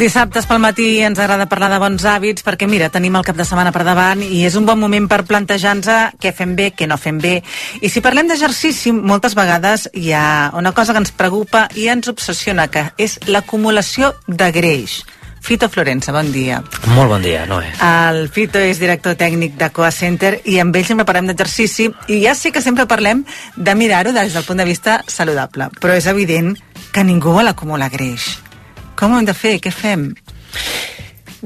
Dissabtes pel matí ens agrada parlar de bons hàbits perquè, mira, tenim el cap de setmana per davant i és un bon moment per plantejar-nos què fem bé, què no fem bé. I si parlem d'exercici, moltes vegades hi ha una cosa que ens preocupa i ens obsessiona, que és l'acumulació de greix. Fito Florença, bon dia. Molt bon dia, Noé. El Fito és director tècnic de Coa Center i amb ell sempre parlem d'exercici i ja sé que sempre parlem de mirar-ho des del punt de vista saludable, però és evident que ningú vol acumular greix. Com ho hem de fer? Què fem?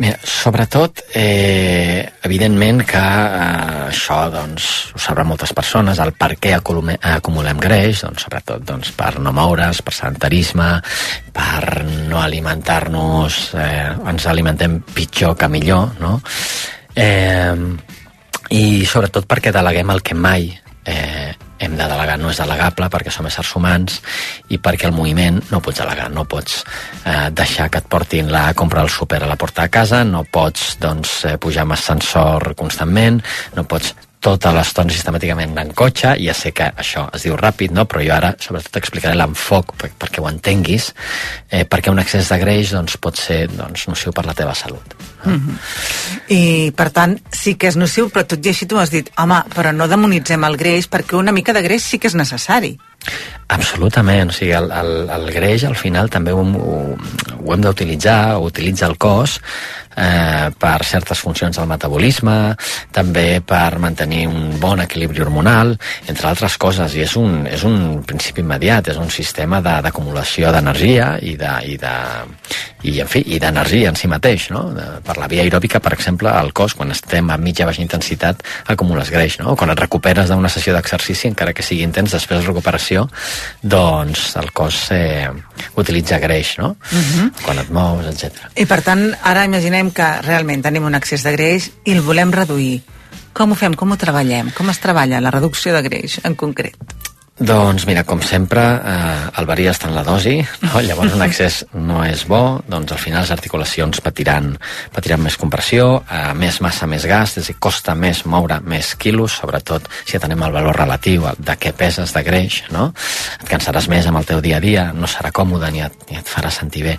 Mira, sobretot, eh, evidentment que eh, això doncs, ho sabran moltes persones, el per què acumulem, acumulem greix, doncs, sobretot doncs, per no moure's, per sedentarisme, per no alimentar-nos, eh, ens alimentem pitjor que millor, no? Eh, I sobretot perquè deleguem el que mai eh, hem de delegar, no és delegable perquè som éssers humans i perquè el moviment no pots delegar, no pots eh, deixar que et portin la compra del súper a la porta de casa, no pots doncs, eh, pujar amb ascensor constantment, no pots tota l'estona sistemàticament en cotxe, ja sé que això es diu ràpid, no? però jo ara sobretot explicaré l'enfoc per, perquè ho entenguis, eh, perquè un excés de greix doncs, pot ser doncs, nociu per la teva salut. Mm -hmm. I, per tant, sí que és nociu, però tot i així tu has dit, home, però no demonitzem el greix, perquè una mica de greix sí que és necessari. Absolutament, o sigui, el, el, el greix al final també ho, ho, ho hem d'utilitzar, ho utilitza el cos eh, per certes funcions del metabolisme, també per mantenir un bon equilibri hormonal, entre altres coses, i és un, és un principi immediat, és un sistema d'acumulació d'energia i de, i de, i, en fi, i d'energia en si mateix, no? Per la via aeròbica, per exemple, al cos, quan estem a mitja baixa intensitat, acumules greix, no? Quan et recuperes d'una sessió d'exercici, encara que sigui intens, després de recuperació, doncs el cos eh, utilitza greix, no? Uh -huh. Quan et mous, etc. I per tant, ara imaginem que realment tenim un excés de greix i el volem reduir. Com ho fem? Com ho treballem? Com es treballa la reducció de greix en concret? Doncs mira, com sempre, eh, el varia està en la dosi, no? llavors un excés no és bo, doncs al final les articulacions patiran, patiran més compressió, eh, més massa, més gas, és a dir, costa més moure més quilos, sobretot si atenem el valor relatiu de què peses de greix, no? Et cansaràs més amb el teu dia a dia, no serà còmode ni et, ni et farà sentir bé.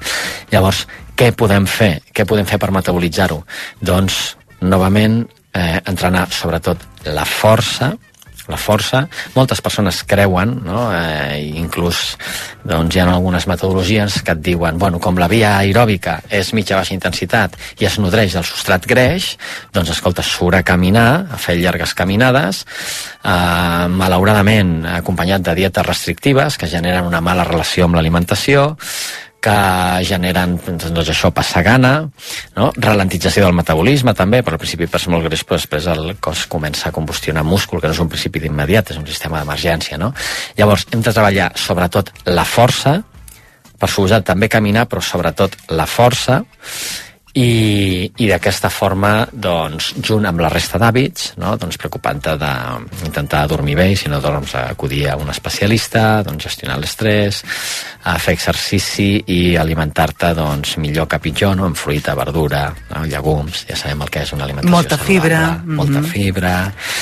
Llavors, què podem fer? Què podem fer per metabolitzar-ho? Doncs, novament, eh, entrenar sobretot la força, la força. Moltes persones creuen, no? eh, inclús doncs, hi ha algunes metodologies que et diuen bueno, com la via aeròbica és mitja baixa intensitat i es nodreix del substrat greix, doncs escolta, surt a caminar, a fer llargues caminades, eh, malauradament acompanyat de dietes restrictives que generen una mala relació amb l'alimentació, que generen doncs això, passar gana, no? ralentització del metabolisme també, però al principi ser molt greix, però després el cos comença a combustionar múscul, que no és un principi d'immediat, és un sistema d'emergència. No? Llavors, hem de treballar sobretot la força, per suposar també caminar, però sobretot la força, i, i d'aquesta forma, doncs, junt amb la resta d'hàbits, no? doncs preocupant-te d'intentar dormir bé i si no dorms acudir a un especialista, doncs gestionar l'estrès, a fer exercici i alimentar-te doncs, millor que pitjor, no? amb fruita, verdura, no? llegums, ja sabem el que és una alimentació Molta saludable, fibra. molta Mhm. fibra,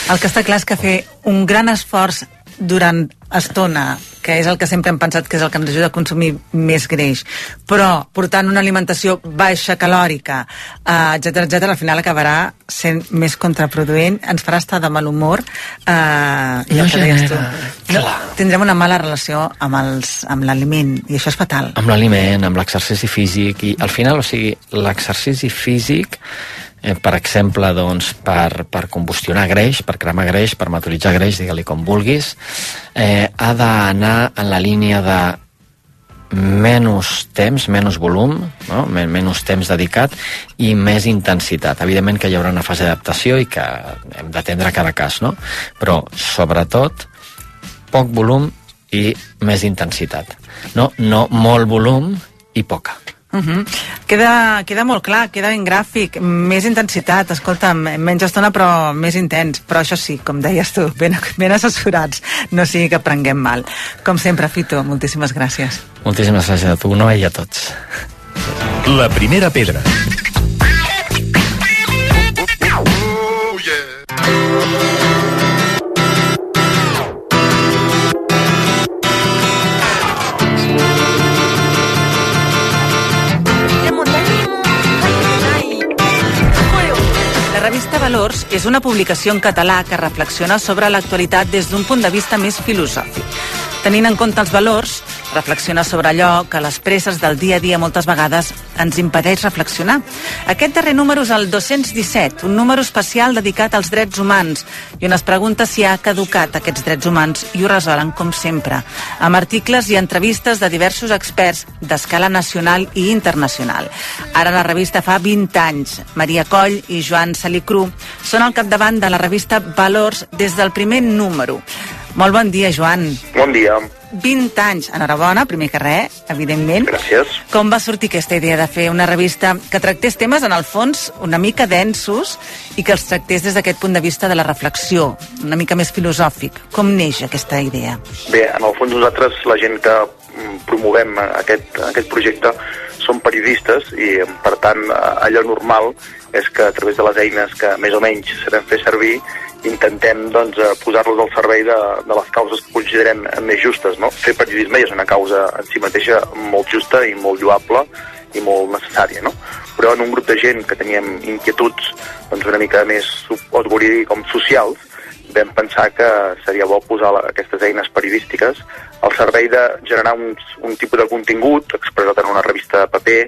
El que està clar és que fer un gran esforç durant estona, que és el que sempre hem pensat que és el que ens ajuda a consumir més greix, però portant una alimentació baixa calòrica, eh, etc etc, al final acabarà sent més contraproduent, ens farà estar de mal humor, eh, i No el que deies tu. No, tindrem una mala relació amb els- amb l'aliment, i això és fatal. amb l'aliment, amb l'exercici físic i al final, o sigui, l'exercici físic eh, per exemple, doncs, per, per combustionar greix, per cremar greix, per metabolitzar greix, digue-li com vulguis, eh, ha d'anar en la línia de menys temps, menys volum, no? Men- menys temps dedicat i més intensitat. Evidentment que hi haurà una fase d'adaptació i que hem d'atendre cada cas, no? Però, sobretot, poc volum i més intensitat. No, no molt volum i poca. Uh -huh. queda, queda molt clar, queda ben gràfic, més intensitat, escolta'm, menys estona però més intens, però això sí, com deies tu, ben, ben assessorats, no sigui que prenguem mal. Com sempre, Fito, moltíssimes gràcies. Moltíssimes gràcies a tu, no i a tots. La primera pedra. La revista Valors és una publicació en català que reflexiona sobre l'actualitat des d'un punt de vista més filosòfic. Tenint en compte els valors, reflexiona sobre allò que les presses del dia a dia moltes vegades ens impedeix reflexionar. Aquest darrer número és el 217, un número especial dedicat als drets humans i on es pregunta si ha caducat aquests drets humans i ho resolen com sempre, amb articles i entrevistes de diversos experts d'escala nacional i internacional. Ara la revista fa 20 anys. Maria Coll i Joan Salicru són al capdavant de la revista Valors des del primer número. Molt bon dia, Joan. Bon dia. 20 anys. Enhorabona, primer que res, evidentment. Gràcies. Com va sortir aquesta idea de fer una revista que tractés temes, en el fons, una mica densos i que els tractés des d'aquest punt de vista de la reflexió, una mica més filosòfic? Com neix aquesta idea? Bé, en el fons nosaltres, la gent que mm, promovem aquest, aquest projecte, som periodistes i, per tant, allò normal és que a través de les eines que més o menys sabem fer servir intentem doncs, eh, posar-los al servei de, de les causes que considerem més justes. No? Fer periodisme és una causa en si mateixa molt justa i molt lloable i molt necessària, no? Però en un grup de gent que teníem inquietuds doncs una mica més, us volia dir, com socials, vam pensar que seria bo posar la, aquestes eines periodístiques al servei de generar un, un tipus de contingut expressat en una revista de paper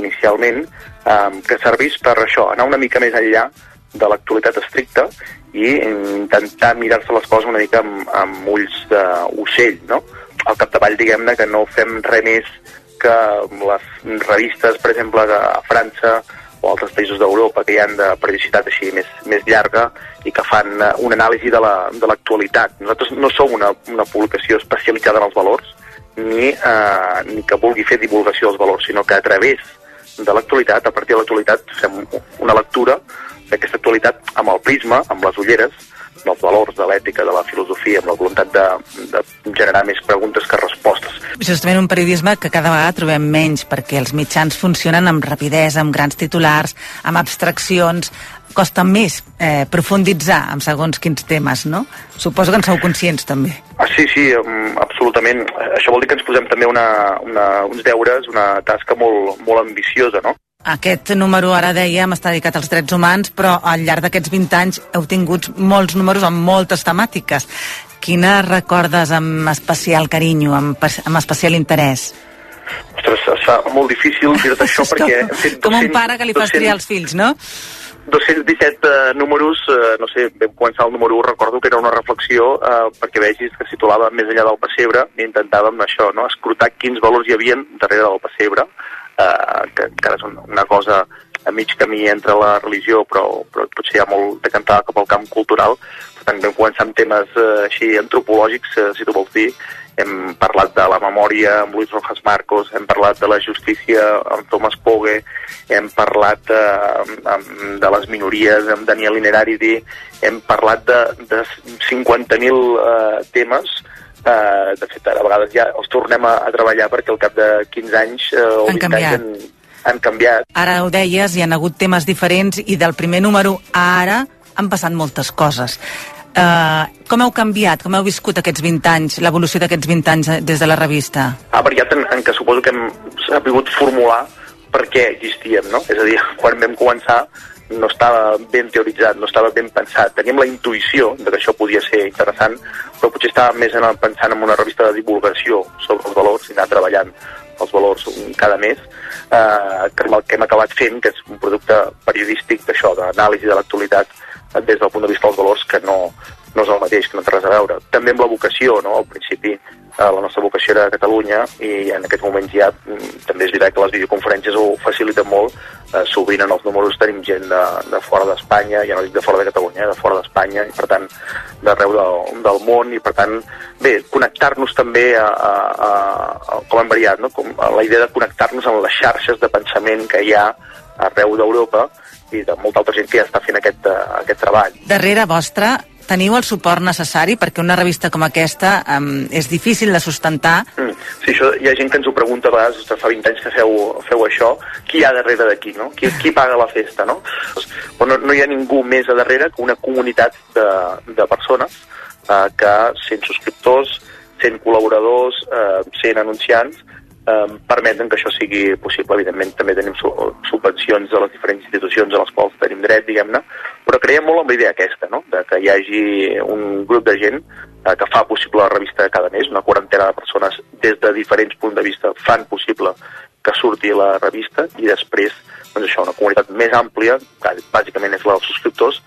inicialment, eh, que servís per això, anar una mica més enllà de l'actualitat estricta i intentar mirar-se les coses una mica amb, amb ulls d'ocell, no? Al capdavall, diguem-ne, que no fem res més que les revistes, per exemple, de França o altres països d'Europa que hi han de periodicitat així més, més llarga i que fan eh, una anàlisi de l'actualitat. La, Nosaltres no som una, una publicació especialitzada en els valors, ni, eh, ni que vulgui fer divulgació dels valors, sinó que a través de l'actualitat, a partir de l'actualitat, fem una lectura d'aquesta actualitat amb el prisma, amb les ulleres, dels valors, de l'ètica, de la filosofia, amb la voluntat de, de generar més preguntes que respostes. Justament un periodisme que cada vegada trobem menys, perquè els mitjans funcionen amb rapidesa, amb grans titulars, amb abstraccions, costa més eh, profunditzar en segons quins temes, no? Suposo que en sou conscients, també. Ah, sí, sí, absolutament. Això vol dir que ens posem també una, una, uns deures, una tasca molt, molt ambiciosa, no? Aquest número, ara dèiem, està dedicat als drets humans, però al llarg d'aquests 20 anys heu tingut molts números amb moltes temàtiques. Quina recordes amb especial carinyo, amb, amb especial interès? Ostres, es fa molt difícil dir-te això perquè... Fet 200, Com un pare que li 200... triar els fills, no? 217 uh, números, uh, no sé, vam començar el número 1, recordo que era una reflexió uh, perquè vegis que situava més enllà del pessebre i intentàvem això, no? escrutar quins valors hi havien darrere del pessebre, uh, que encara és una cosa a mig camí entre la religió, però, però potser ha molt de cantar cap al camp cultural. Per tant, vam començar amb temes uh, així antropològics, uh, si tu vols dir, hem parlat de la memòria amb Luis Rojas Marcos, hem parlat de la justícia amb Thomas Pogue, hem parlat eh, de les minories amb Daniel Ineraridi, hem parlat de, de 50.000 eh, temes eh, de fet, a vegades ja els tornem a, a treballar perquè al cap de 15 anys eh, o han 20 canviat. anys han, han canviat. Ara ho deies, hi han hagut temes diferents i del primer número a ara han passat moltes coses. Uh, com heu canviat, com heu viscut aquests 20 anys, l'evolució d'aquests 20 anys des de la revista? Ha variat en, en que suposo que hem sabut formular per què existíem, no? És a dir, quan vam començar no estava ben teoritzat, no estava ben pensat. Teníem la intuïció de que això podia ser interessant, però potser estàvem més en, pensant en una revista de divulgació sobre els valors i anar treballant els valors cada mes, eh, que el que hem acabat fent, que és un producte periodístic d'això, d'anàlisi de l'actualitat, des del punt de vista dels valors que no, no és el mateix, que no té res a veure. També amb la vocació, no? Al principi eh, la nostra vocació era Catalunya i en aquests moments ja mm, també és veritat que les videoconferències ho faciliten molt. Eh, sovint en els números tenim gent de, de fora d'Espanya, ja no dic de fora de Catalunya, eh, de fora d'Espanya, i per tant d'arreu del, del món, i per tant, bé, connectar-nos també a, a, a, a com hem variat, no? Com a la idea de connectar-nos amb les xarxes de pensament que hi ha arreu d'Europa i de molta altra gent que ja està fent aquest, uh, aquest treball. Darrere vostra teniu el suport necessari perquè una revista com aquesta um, és difícil de sustentar. Mm. Sí, això hi ha gent que ens ho pregunta a vegades, fa 20 anys que feu, feu això, qui hi ha darrere d'aquí, no? Qui, qui paga la festa, no? Però no, no hi ha ningú més a darrere que una comunitat de, de persones eh, que, sent subscriptors, sent col·laboradors, eh, sent anunciants, eh, permeten que això sigui possible. Evidentment, també tenim subvencions de les diferents institucions a les quals tenim dret, diguem-ne, però creiem molt en la idea aquesta, no? de que hi hagi un grup de gent eh, que fa possible la revista cada mes, una quarantena de persones des de diferents punts de vista fan possible que surti la revista i després doncs això, una comunitat més àmplia, que bàsicament és la dels subscriptors,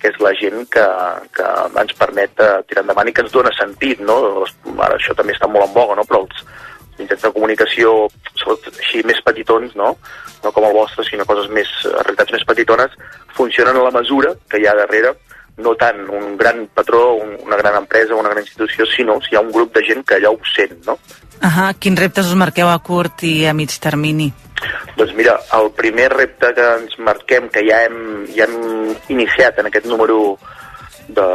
que és la gent que, que ens permet uh, tirar endavant i que ens dona sentit, no? Ara això també està molt en boga, no? Però els, mitjans de comunicació, sobretot així més petitons, no? no com el vostre, sinó coses més, realitats més petitones, funcionen a la mesura que hi ha darrere, no tant un gran patró, un, una gran empresa, una gran institució, sinó si hi ha un grup de gent que allò ho sent, no? Ahà, quins reptes us marqueu a curt i a mig termini? Doncs mira, el primer repte que ens marquem, que ja hem, ja hem iniciat en aquest número de,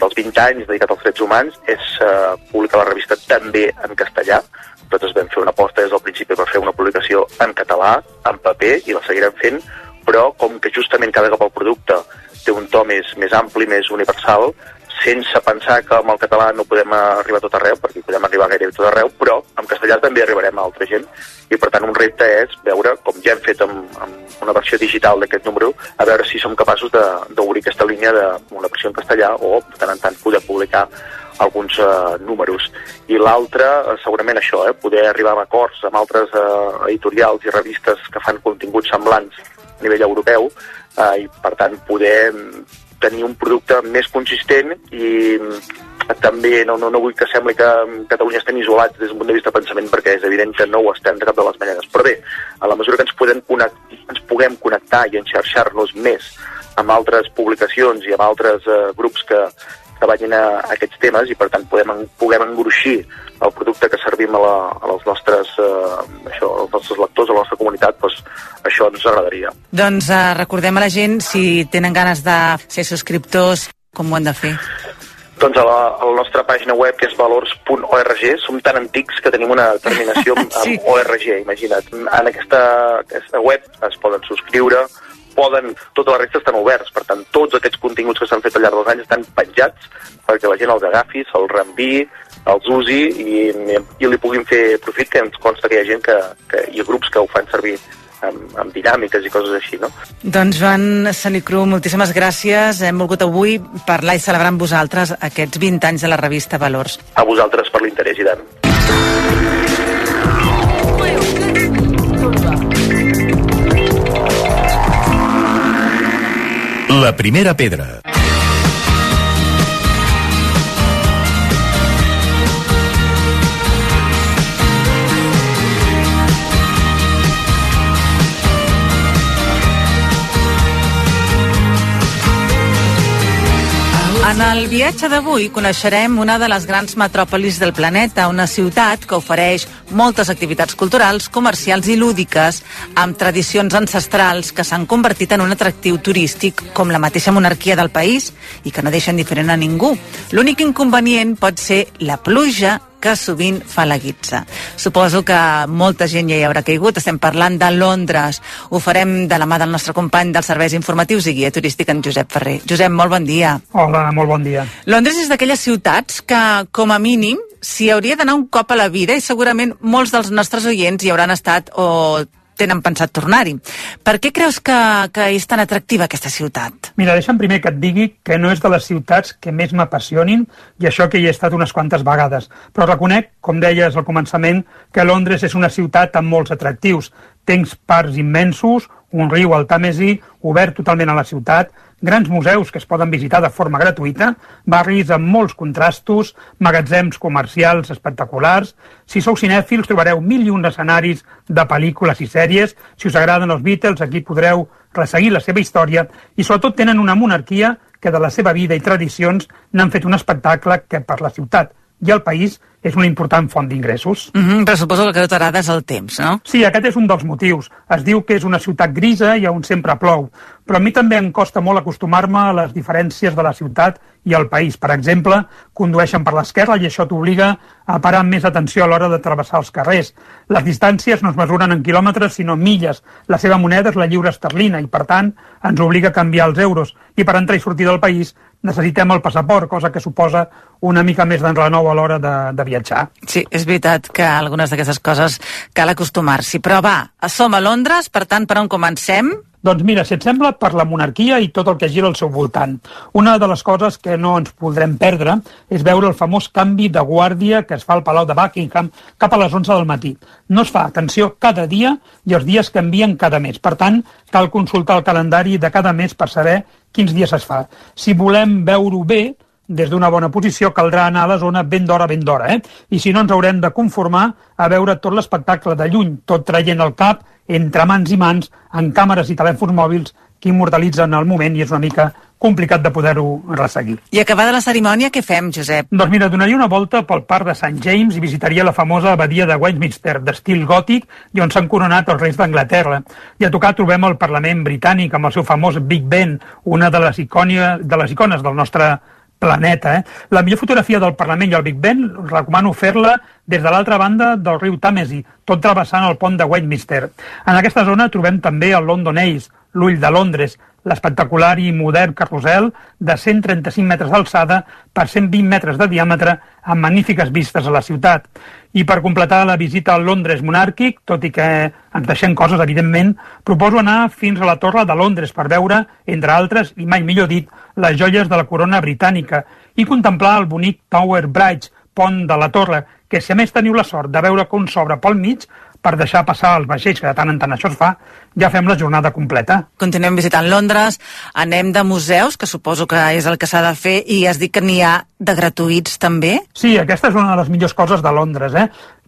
dels 20 anys dedicat als drets humans, és uh, publicar la revista també en castellà, nosaltres vam fer una aposta des del principi per fer una publicació en català, en paper, i la seguirem fent, però com que justament cada cop el producte té un to més, més ampli, més universal, sense pensar que amb el català no podem arribar tot arreu, perquè podem arribar gairebé tot arreu, però en castellà també arribarem a altra gent, i per tant un repte és veure, com ja hem fet amb, amb una versió digital d'aquest número, a veure si som capaços d'obrir aquesta línia d'una versió en castellà o de tant en tant poder publicar alguns uh, números. I l'altre, uh, segurament això, eh, poder arribar a acords amb altres uh, editorials i revistes que fan continguts semblants a nivell europeu uh, i, per tant, poder tenir un producte més consistent i també no, no, no vull que sembli que Catalunya estem isolats des d'un punt de vista de pensament perquè és evident que no ho estem de cap de les maneres. Però bé, a la mesura que ens, podem connectar, ens puguem connectar i enxarxar-nos més amb altres publicacions i amb altres uh, grups que, treballin a, a aquests temes i per tant podem, puguem engruixir el producte que servim a, la, als, nostres, eh, això, als nostres lectors, a la nostra comunitat, doncs això ens agradaria. Doncs eh, recordem a la gent, si tenen ganes de ser subscriptors, com ho han de fer? Doncs a la, a la nostra pàgina web, que és valors.org, som tan antics que tenim una terminació amb, sí. amb ORG, imagina't. En aquesta, aquesta web es poden subscriure, poden, tota la resta estan oberts, per tant, tots aquests continguts que s'han fet al llarg dels anys estan penjats perquè la gent els agafi, se'ls reenviï, els usi i, i li puguin fer profit, que ens consta que hi ha gent que, que hi ha grups que ho fan servir amb, amb dinàmiques i coses així, no? Doncs Joan Sanicru, moltíssimes gràcies. Hem volgut avui parlar i celebrar amb vosaltres aquests 20 anys de la revista Valors. A vosaltres per l'interès, i tant. La primera pedra. En el viatge d'avui coneixerem una de les grans metròpolis del planeta, una ciutat que ofereix moltes activitats culturals, comercials i lúdiques, amb tradicions ancestrals que s'han convertit en un atractiu turístic com la mateixa monarquia del país i que no deixen diferent a ningú. L'únic inconvenient pot ser la pluja que sovint fa la guitza. Suposo que molta gent ja hi haurà caigut. Estem parlant de Londres. Ho farem de la mà del nostre company dels serveis informatius i guia turístic, en Josep Ferrer. Josep, molt bon dia. Hola, molt bon dia. Londres és d'aquelles ciutats que, com a mínim, s'hi hauria d'anar un cop a la vida i segurament molts dels nostres oients hi hauran estat o tenen pensat tornar-hi. Per què creus que, que és tan atractiva aquesta ciutat? Mira, deixa'm primer que et digui que no és de les ciutats que més m'apassionin i això que hi he estat unes quantes vegades. Però reconec, com deies al començament, que Londres és una ciutat amb molts atractius. Tens parcs immensos, un riu, el Tàmesi, obert totalment a la ciutat, grans museus que es poden visitar de forma gratuïta, barris amb molts contrastos, magatzems comercials espectaculars. Si sou cinèfils trobareu mil i un escenaris de pel·lícules i sèries. Si us agraden els Beatles, aquí podreu resseguir la seva història i sobretot tenen una monarquia que de la seva vida i tradicions n'han fet un espectacle que per la ciutat i el país és una important font d'ingressos. Mm -hmm, però suposo que el que t'agrada és el temps, no? Sí, aquest és un dels motius. Es diu que és una ciutat grisa i on sempre plou, però a mi també em costa molt acostumar-me a les diferències de la ciutat i el país. Per exemple, condueixen per l'esquerra i això t'obliga a parar amb més atenció a l'hora de travessar els carrers. Les distàncies no es mesuren en quilòmetres, sinó en milles. La seva moneda és la lliure esterlina i, per tant, ens obliga a canviar els euros. I per entrar i sortir del país necessitem el passaport, cosa que suposa una mica més d'enrenou a l'hora de, de viatjar. Sí, és veritat que algunes d'aquestes coses cal acostumar-s'hi. Però va, som a Londres, per tant, per on comencem? Doncs mira, si et sembla, per la monarquia i tot el que gira al seu voltant. Una de les coses que no ens podrem perdre és veure el famós canvi de guàrdia que es fa al Palau de Buckingham cap a les 11 del matí. No es fa, atenció, cada dia i els dies canvien cada mes. Per tant, cal consultar el calendari de cada mes per saber quins dies es fa. Si volem veure-ho bé, des d'una bona posició caldrà anar a la zona ben d'hora, ben d'hora, eh? I si no ens haurem de conformar a veure tot l'espectacle de lluny, tot traient el cap entre mans i mans, en càmeres i telèfons mòbils que immortalitzen el moment i és una mica complicat de poder-ho resseguir. I acabada la cerimònia, què fem, Josep? Doncs mira, donaria una volta pel parc de St. James i visitaria la famosa abadia de Westminster, d'estil gòtic, i on s'han coronat els reis d'Anglaterra. I a tocar trobem el Parlament britànic amb el seu famós Big Ben, una de les, icònia, de les icones del nostre planeta. Eh? La millor fotografia del Parlament i el Big Ben recomano fer-la des de l'altra banda del riu Tàmesi, tot travessant el pont de Westminster. En aquesta zona trobem també el London Ace, l'ull de Londres, l'espectacular i modern carrusel de 135 metres d'alçada per 120 metres de diàmetre amb magnífiques vistes a la ciutat. I per completar la visita al Londres monàrquic, tot i que ens deixem coses, evidentment, proposo anar fins a la Torre de Londres per veure, entre altres, i mai millor dit, les joies de la corona britànica i contemplar el bonic Tower Bridge, pont de la Torre, que si a més teniu la sort de veure com s'obre pel mig, per deixar passar els vaixells, que de tant en tant això es fa, ja fem la jornada completa. Continuem visitant Londres, anem de museus, que suposo que és el que s'ha de fer, i has dit que n'hi ha de gratuïts també? Sí, aquesta és una de les millors coses de Londres, eh?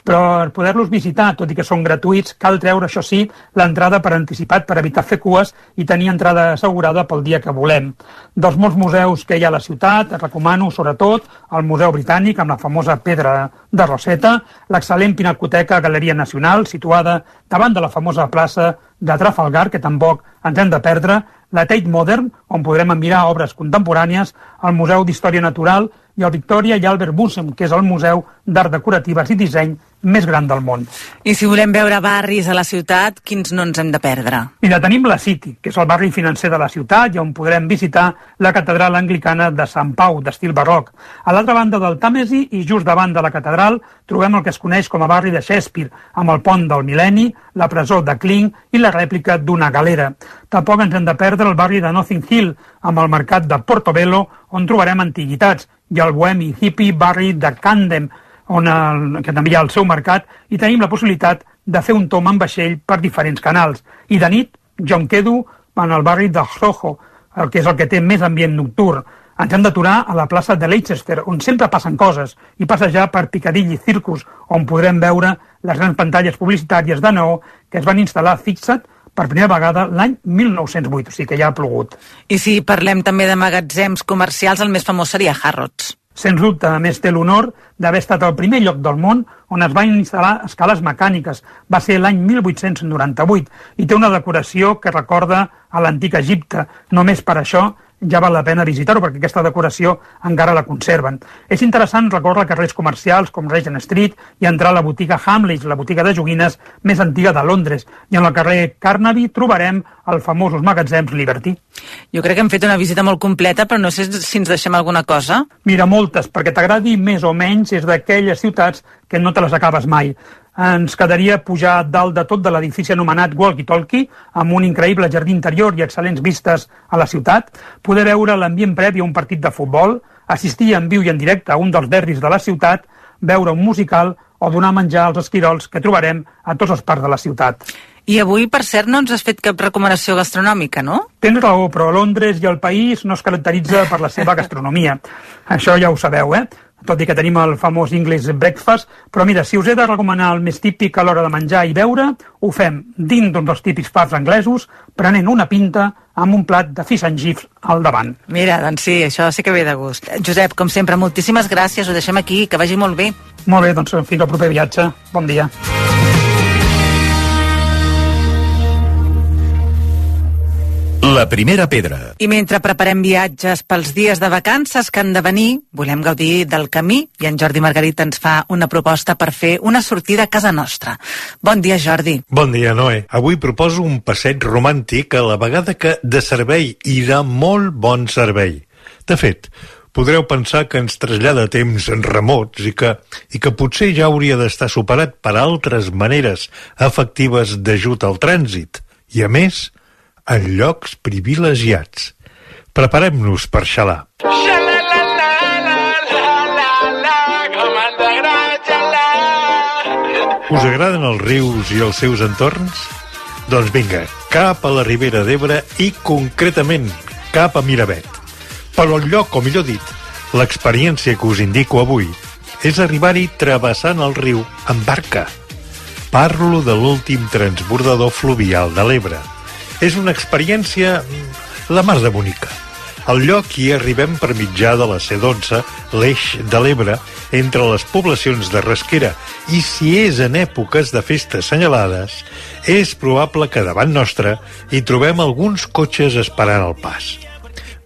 Però per poder-los visitar, tot i que són gratuïts, cal treure, això sí, l'entrada per anticipat per evitar fer cues i tenir entrada assegurada pel dia que volem. Dels molts museus que hi ha a la ciutat, recomano sobretot el Museu Britànic amb la famosa Pedra de Roseta, l'excel·lent Pinacoteca Galeria Nacional, situada davant de la famosa plaça de Trafalgar, que tampoc ens hem de perdre, la Tate Modern, on podrem admirar obres contemporànies, el Museu d'Història Natural i el Victoria i Albert Museum, que és el museu d'art decoratives i disseny més gran del món. I si volem veure barris a la ciutat, quins no ens hem de perdre? Mira, tenim la City, que és el barri financer de la ciutat i on podrem visitar la catedral anglicana de Sant Pau, d'estil barroc. A l'altra banda del Tàmesi i just davant de la catedral trobem el que es coneix com a barri de Shakespeare, amb el pont del Mil·lenni, la presó de Kling i la rèplica d'una galera. Tampoc ens hem de perdre el barri de Nothing Hill, amb el mercat de Portobello, on trobarem antiguitats, i el bohemi hippie barri de Camden, on el, que també hi ha el seu mercat, i tenim la possibilitat de fer un tom en vaixell per diferents canals. I de nit jo em quedo en el barri de Soho, el que és el que té més ambient nocturn. Ens hem d'aturar a la plaça de Leicester, on sempre passen coses, i passejar per Piccadilly Circus, on podrem veure les grans pantalles publicitàries de neó que es van instal·lar, fixa't, per primera vegada l'any 1908, o sigui que ja ha plogut. I si parlem també de magatzems comercials, el més famós seria Harrods. Sens dubte, a més, té l'honor d'haver estat el primer lloc del món on es van instal·lar escales mecàniques. Va ser l'any 1898 i té una decoració que recorda a l'antic Egipte. Només per això ja val la pena visitar-ho perquè aquesta decoració encara la conserven. És interessant recórrer carrers comercials com Regent Street i entrar a la botiga Hamleys, la botiga de joguines més antiga de Londres. I en el carrer Carnaby trobarem els famosos magatzems Liberty. Jo crec que hem fet una visita molt completa, però no sé si ens deixem alguna cosa. Mira, moltes, perquè t'agradi més o menys, és d'aquelles ciutats que no te les acabes mai ens quedaria pujar dalt de tot de l'edifici anomenat Walkie Talkie, amb un increïble jardí interior i excel·lents vistes a la ciutat, poder veure l'ambient previ a un partit de futbol, assistir en viu i en directe a un dels derris de la ciutat, veure un musical o donar menjar als esquirols que trobarem a tots els parcs de la ciutat. I avui, per cert, no ens has fet cap recomanació gastronòmica, no? Tens raó, però Londres i el país no es caracteritza per la seva gastronomia. Això ja ho sabeu, eh? Tot i que tenim el famós English breakfast, però mira, si us he de recomanar el més típic a l'hora de menjar i beure, ho fem dins d'un dels típics pubs anglesos, prenent una pinta amb un plat de fish and chips al davant. Mira, doncs sí, això sí que ve de gust. Josep, com sempre, moltíssimes gràcies, ho deixem aquí, que vagi molt bé. Molt bé, doncs fins al proper viatge. Bon dia. La primera pedra. I mentre preparem viatges pels dies de vacances que han de venir, volem gaudir del camí i en Jordi Margarit ens fa una proposta per fer una sortida a casa nostra. Bon dia, Jordi. Bon dia, Noé. Avui proposo un passeig romàntic a la vegada que de servei i de molt bon servei. De fet, podreu pensar que ens trasllada temps remots i que, i que potser ja hauria d'estar superat per altres maneres efectives d'ajut al trànsit. I a més, en llocs privilegiats. Preparem-nos per xalar. Us agraden els rius i els seus entorns? Doncs vinga, cap a la Ribera d'Ebre i concretament cap a Miravet. Però el lloc, o millor dit, l'experiència que us indico avui és arribar-hi travessant el riu en barca. Parlo de l'últim transbordador fluvial de l'Ebre, és una experiència mm, la mar de bonica. Al lloc hi arribem per mitjà de la C12, l'eix de l'Ebre, entre les poblacions de Rasquera, i si és en èpoques de festes assenyalades, és probable que davant nostre hi trobem alguns cotxes esperant el pas.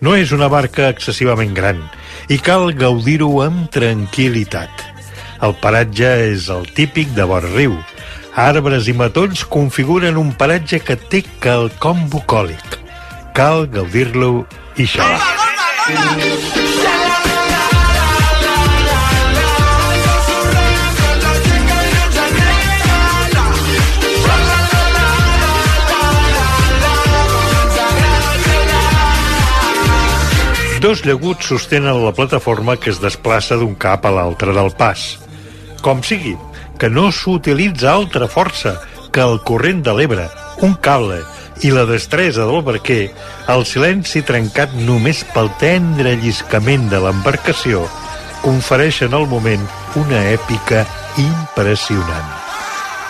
No és una barca excessivament gran i cal gaudir-ho amb tranquil·litat. El paratge és el típic de vora riu, arbres i matolls configuren un paratge que té quelcom bucòlic. Cal gaudir-lo i xalar. Dos llaguts sostenen la plataforma que es desplaça d'un cap a l'altre del pas. Com sigui, que no s'utilitza altra força que el corrent de l'Ebre, un cable i la destresa del barquer, el silenci trencat només pel tendre lliscament de l'embarcació, confereixen al moment una èpica impressionant.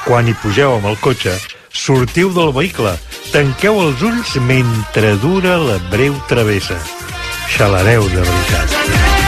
Quan hi pugeu amb el cotxe, sortiu del vehicle, tanqueu els ulls mentre dura la breu travessa. Xalareu de veritat.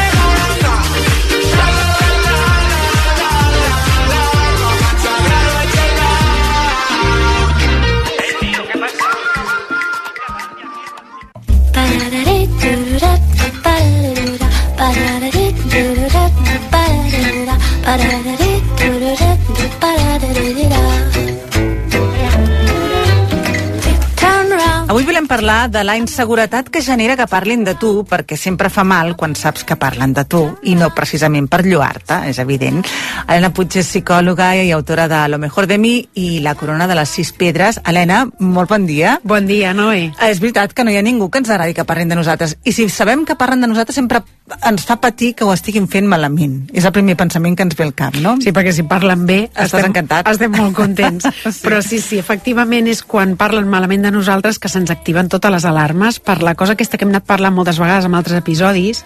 Parlar de la inseguretat que genera que parlin de tu, perquè sempre fa mal quan saps que parlen de tu, i no precisament per lluar-te, és evident. Helena Puig és psicòloga i autora de Lo mejor de mi i La corona de les sis pedres. Helena, molt bon dia. Bon dia, Noé. És veritat que no hi ha ningú que ens agradi que parlin de nosaltres. I si sabem que parlen de nosaltres, sempre ens fa patir que ho estiguin fent malament. És el primer pensament que ens ve al cap, no? Sí, perquè si parlen bé... Estàs estem, encantat. Estem molt contents. sí. Però sí, sí, efectivament és quan parlen malament de nosaltres que se'ns activen totes les alarmes per la cosa aquesta que hem anat parlant moltes vegades en altres episodis,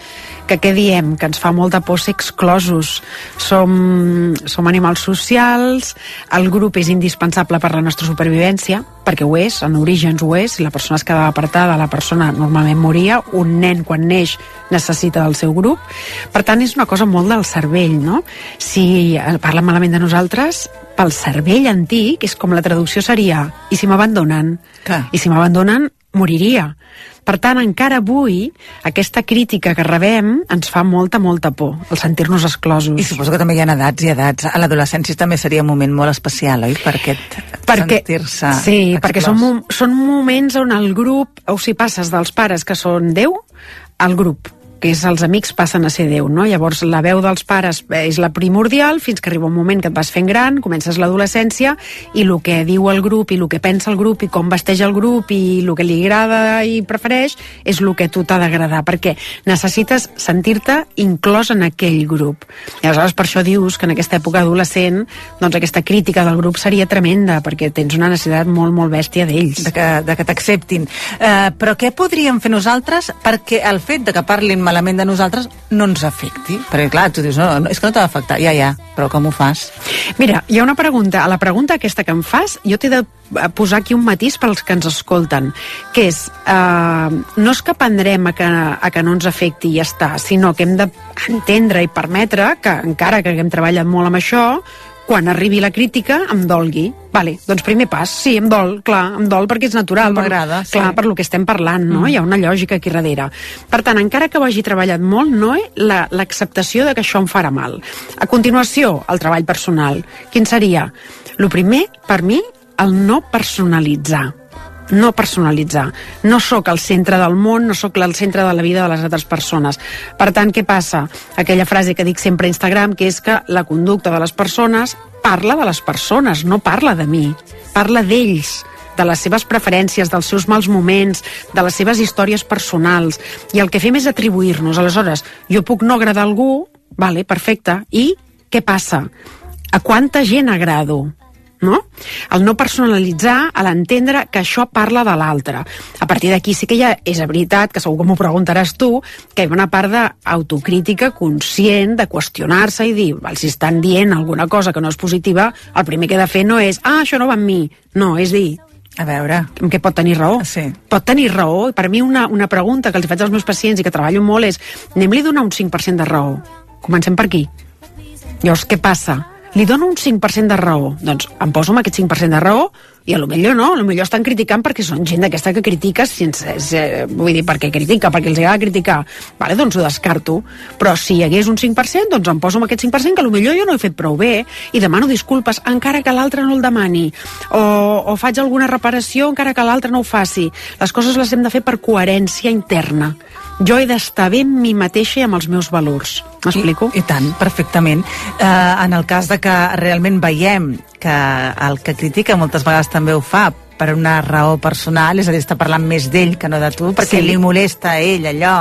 que què diem? Que ens fa molta por ser exclosos. Som, som animals socials, el grup és indispensable per la nostra supervivència, perquè ho és, en orígens ho és, si la persona es quedava apartada, la persona normalment moria, un nen quan neix necessita del seu grup, per tant és una cosa molt del cervell, no? Si parlen malament de nosaltres, pel cervell antic és com la traducció seria i si m'abandonen? I si m'abandonen, moriria. Per tant, encara avui, aquesta crítica que rebem ens fa molta, molta por, el sentir-nos exclosos. I suposo que també hi ha edats i edats. A l'adolescència també seria un moment molt especial, oi? Per aquest perquè, sentir-se Sí, exclòs. perquè són, són moments on el grup, o si passes dels pares que són Déu, al grup. Que és els amics passen a ser Déu, no? Llavors la veu dels pares és la primordial fins que arriba un moment que et vas fent gran, comences l'adolescència i el que diu el grup i el que pensa el grup i com vesteix el grup i el que li agrada i prefereix és el que tu t'ha d'agradar, perquè necessites sentir-te inclòs en aquell grup. I aleshores per això dius que en aquesta època adolescent doncs aquesta crítica del grup seria tremenda, perquè tens una necessitat molt, molt bèstia d'ells. De que, de que t'acceptin. Uh, però què podríem fer nosaltres perquè el fet de que parlin malament de nosaltres no ens afecti? Perquè clar, tu dius, no, no és que no t'ha d'afectar. Ja, ja, però com ho fas? Mira, hi ha una pregunta. A la pregunta aquesta que em fas, jo t'he de posar aquí un matís pels que ens escolten, que és, eh, no és que prendrem a que, a que no ens afecti i ja està, sinó que hem d'entendre i permetre que, encara que haguem treballat molt amb això, quan arribi la crítica em dolgui. Vale, doncs primer pas, sí, em dol, clar, em dol perquè és natural. M'agrada, sí. Clar, per lo que estem parlant, no? Mm. Hi ha una lògica aquí darrere. Per tant, encara que ho hagi treballat molt, no és l'acceptació de que això em farà mal. A continuació, el treball personal. Quin seria? Lo primer, per mi, el no personalitzar no personalitzar. No sóc el centre del món, no sóc el centre de la vida de les altres persones. Per tant, què passa? Aquella frase que dic sempre a Instagram, que és que la conducta de les persones parla de les persones, no parla de mi. Parla d'ells de les seves preferències, dels seus mals moments, de les seves històries personals. I el que fem és atribuir-nos. Aleshores, jo puc no agradar a algú, vale, perfecte, i què passa? A quanta gent agrado? No? El no personalitzar, a l'entendre que això parla de l'altre. A partir d'aquí sí que ja és veritat, que segur que m'ho preguntaràs tu, que hi ha una part d'autocrítica conscient, de qüestionar-se i dir, val, si estan dient alguna cosa que no és positiva, el primer que he de fer no és, ah, això no va amb mi. No, és dir, a veure... Que pot tenir raó. Sí. Pot tenir raó. I per mi una, una pregunta que els faig als meus pacients i que treballo molt és anem-li a donar un 5% de raó. Comencem per aquí. Llavors, què passa? Li dono un 5% de raó. Doncs em poso amb aquest 5% de raó i a lo millor no, a lo millor estan criticant perquè són gent d'aquesta que critica sense, eh, vull dir, perquè critica, perquè els agrada criticar. Vale, doncs ho descarto. Però si hi hagués un 5%, doncs em poso amb aquest 5% que a lo millor jo no he fet prou bé i demano disculpes encara que l'altre no el demani. O, o faig alguna reparació encara que l'altre no ho faci. Les coses les hem de fer per coherència interna jo he d'estar bé amb mi mateixa i amb els meus valors. M'explico? I, I tant, perfectament. Eh, en el cas de que realment veiem que el que critica moltes vegades també ho fa per una raó personal, és a dir, està parlant més d'ell que no de tu, perquè sí. li molesta a ell allò,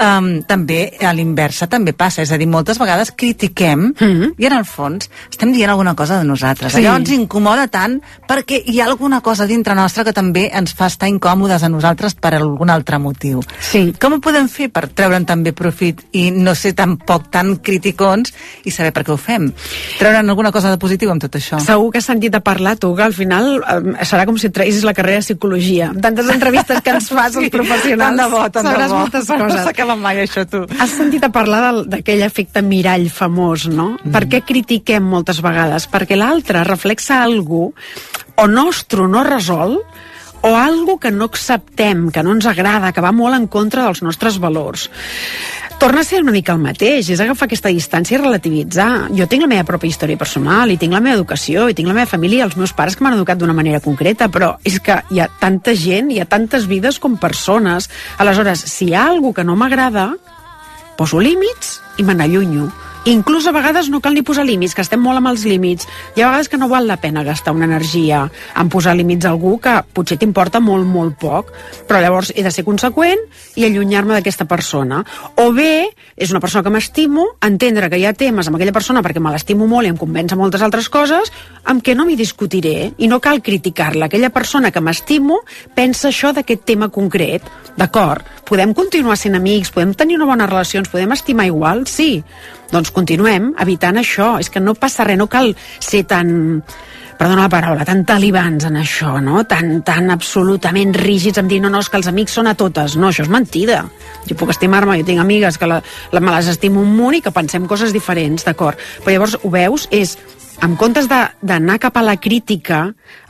um, també a l'inversa també passa, és a dir, moltes vegades critiquem mm -hmm. i en el fons estem dient alguna cosa de nosaltres. Sí. Allò ens incomoda tant perquè hi ha alguna cosa dintre nostra que també ens fa estar incòmodes a nosaltres per algun altre motiu. Sí. Com ho podem fer per treure'n també profit i no ser tampoc tan criticons i saber per què ho fem? Treure'n alguna cosa de positiu amb tot això? Segur que has sentit a parlar tu, que al final eh, serà com si traïssis la carrera de psicologia. Tantes entrevistes que ens fas als professionals. Tant de bo, tant de bo. moltes coses acaba mai això, tu. Has sentit a parlar d'aquell efecte mirall famós, no? Mm. Per què critiquem moltes vegades? Perquè l'altre reflexa algú o nostre no resol o algo que no acceptem, que no ens agrada, que va molt en contra dels nostres valors torna a ser una mica el mateix, és agafar aquesta distància i relativitzar. Jo tinc la meva pròpia història personal, i tinc la meva educació, i tinc la meva família i els meus pares que m'han educat d'una manera concreta, però és que hi ha tanta gent, hi ha tantes vides com persones. Aleshores, si hi ha alguna que no m'agrada, poso límits i me n'allunyo. Inclús a vegades no cal ni posar límits, que estem molt amb els límits. Hi ha vegades que no val la pena gastar una energia en posar límits a algú que potser t'importa molt, molt poc, però llavors he de ser conseqüent i allunyar-me d'aquesta persona. O bé, és una persona que m'estimo, entendre que hi ha temes amb aquella persona perquè me l'estimo molt i em convença moltes altres coses, amb què no m'hi discutiré i no cal criticar-la. Aquella persona que m'estimo pensa això d'aquest tema concret. D'acord, podem continuar sent amics, podem tenir una bona relació, ens podem estimar igual? Sí, doncs continuem evitant això. És que no passa res, no cal ser tan perdona la paraula, tan talibans en això, no? Tan, tan absolutament rígids en dir no, no, és que els amics són a totes. No, això és mentida. Jo puc estimar-me, jo tinc amigues que la, la, me les estimo un munt i que pensem coses diferents, d'acord? Però llavors, ho veus, és en comptes d'anar cap a la crítica,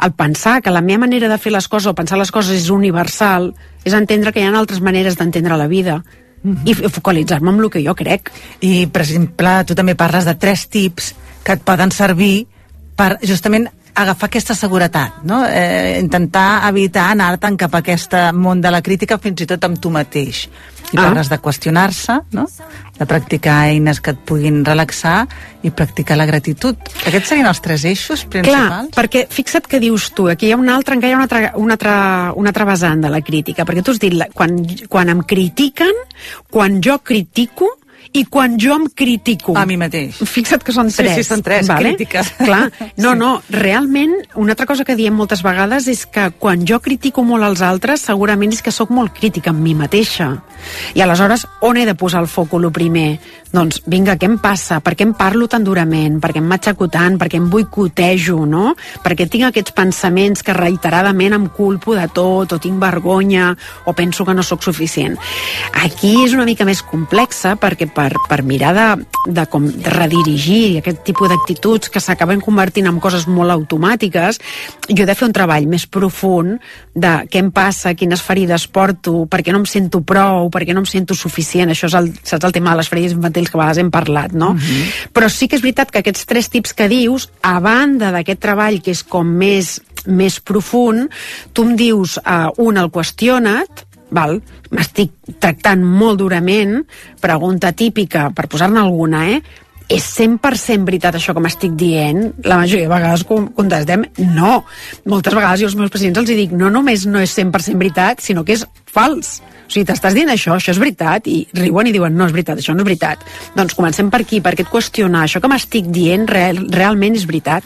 el pensar que la meva manera de fer les coses o pensar les coses és universal, és entendre que hi ha altres maneres d'entendre la vida, i focalitzar-me en el que jo crec. I, per exemple, tu també parles de tres tips que et poden servir per justament agafar aquesta seguretat, no? Eh, intentar evitar anar-te'n cap a aquest món de la crítica fins i tot amb tu mateix. I Ah. parles de qüestionar-se, no? de practicar eines que et puguin relaxar i practicar la gratitud. Aquests serien els tres eixos Clar, principals? perquè fixa't que dius tu, aquí hi ha un altre, encara hi ha una altra, una altra, una altra vessant de la crítica, perquè tu has dit, la- quan, quan em critiquen, quan jo critico i quan jo em critico. A mi mateix. Fixa't que són Sí, tres. sí, són tres crítiques. Clar, no, Sí. no, realment, una altra cosa que diem moltes vegades és que quan jo critico molt als altres, segurament és que sóc molt crítica amb mi mateixa. I aleshores, on he de posar el foc el primer? Doncs, vinga, què em passa? Per què em parlo tan durament? Per què em matxaco tant? Per què em boicotejo, no? Perquè tinc aquests pensaments que reiteradament em culpo de tot, o tinc vergonya, o penso que no sóc suficient. Aquí és una mica més complexa, perquè per, per mirar de, de, com, redirigir aquest tipus d'actituds que s'acaben convertint en coses molt automàtiques, jo he de fer un treball més profund de què em passa, quines ferides porto, per què no em sento prou, per què no em sento suficient. Això és el, saps el tema de les ferides infantils que a vegades hem parlat, no? Però sí que és veritat que aquests tres tips que dius, a banda d'aquest treball que és com més, més profund, tu em dius, uh, un, el qüestiona't, val? m'estic tractant molt durament, pregunta típica, per posar-ne alguna, eh? és 100% veritat això que m'estic dient? La majoria de vegades con- contestem no. Moltes vegades jo als meus pacients els dic no només no és 100% veritat, sinó que és fals. O sigui, t'estàs dient això, això és veritat, i riuen i diuen no és veritat, això no és veritat. Doncs comencem per aquí, per aquest qüestionar, això que m'estic dient real, realment és veritat.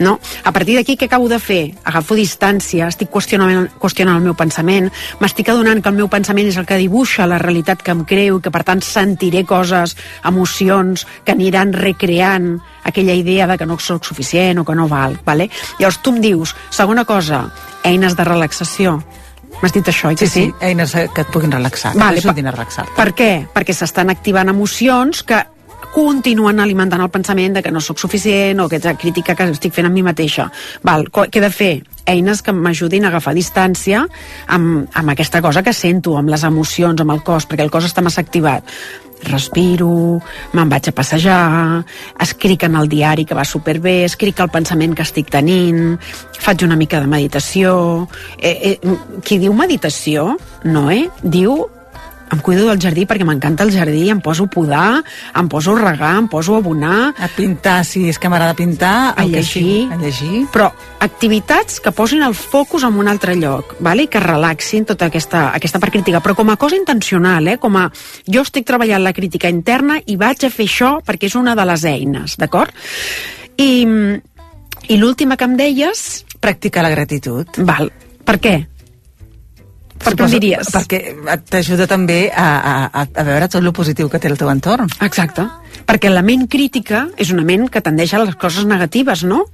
No? A partir d'aquí, què acabo de fer? Agafo distància, estic qüestionant, qüestionant el meu pensament, m'estic adonant que el meu pensament és el que dibuixa la realitat que em creu, que per tant sentiré coses, emocions, que aniran recreant aquella idea de que no sóc suficient o que no val. Vale? Llavors tu em dius, segona cosa, eines de relaxació. M'has dit això, oi que Sí, sí, eines que et puguin relaxar, Vale, que t'ajudin per- a relaxar-te. Per què? Perquè s'estan activant emocions que continuen alimentant el pensament de que no sóc suficient o aquesta crítica que estic fent amb mi mateixa. Val, què he de fer? Eines que m'ajudin a agafar distància amb, amb aquesta cosa que sento, amb les emocions, amb el cos, perquè el cos està massa activat. Respiro, me'n vaig a passejar, escric en el diari que va superbé, escric el pensament que estic tenint, faig una mica de meditació... Eh, eh, qui diu meditació, no, eh? Diu em cuido del jardí perquè m'encanta el jardí, em poso a podar, em poso a regar, em poso a abonar, A pintar, si és que m'agrada pintar, a llegir, sigui, a llegir. però activitats que posin el focus en un altre lloc, vale? i que relaxin tota aquesta, aquesta part crítica, però com a cosa intencional, eh? com a jo estic treballant la crítica interna i vaig a fer això perquè és una de les eines, d'acord? I, i l'última que em deies, Practicar la gratitud. val, per què? Per què diries? Perquè t'ajuda també a, a, a, a veure tot el positiu que té el teu entorn. Exacte. Perquè la ment crítica és una ment que tendeix a les coses negatives, no?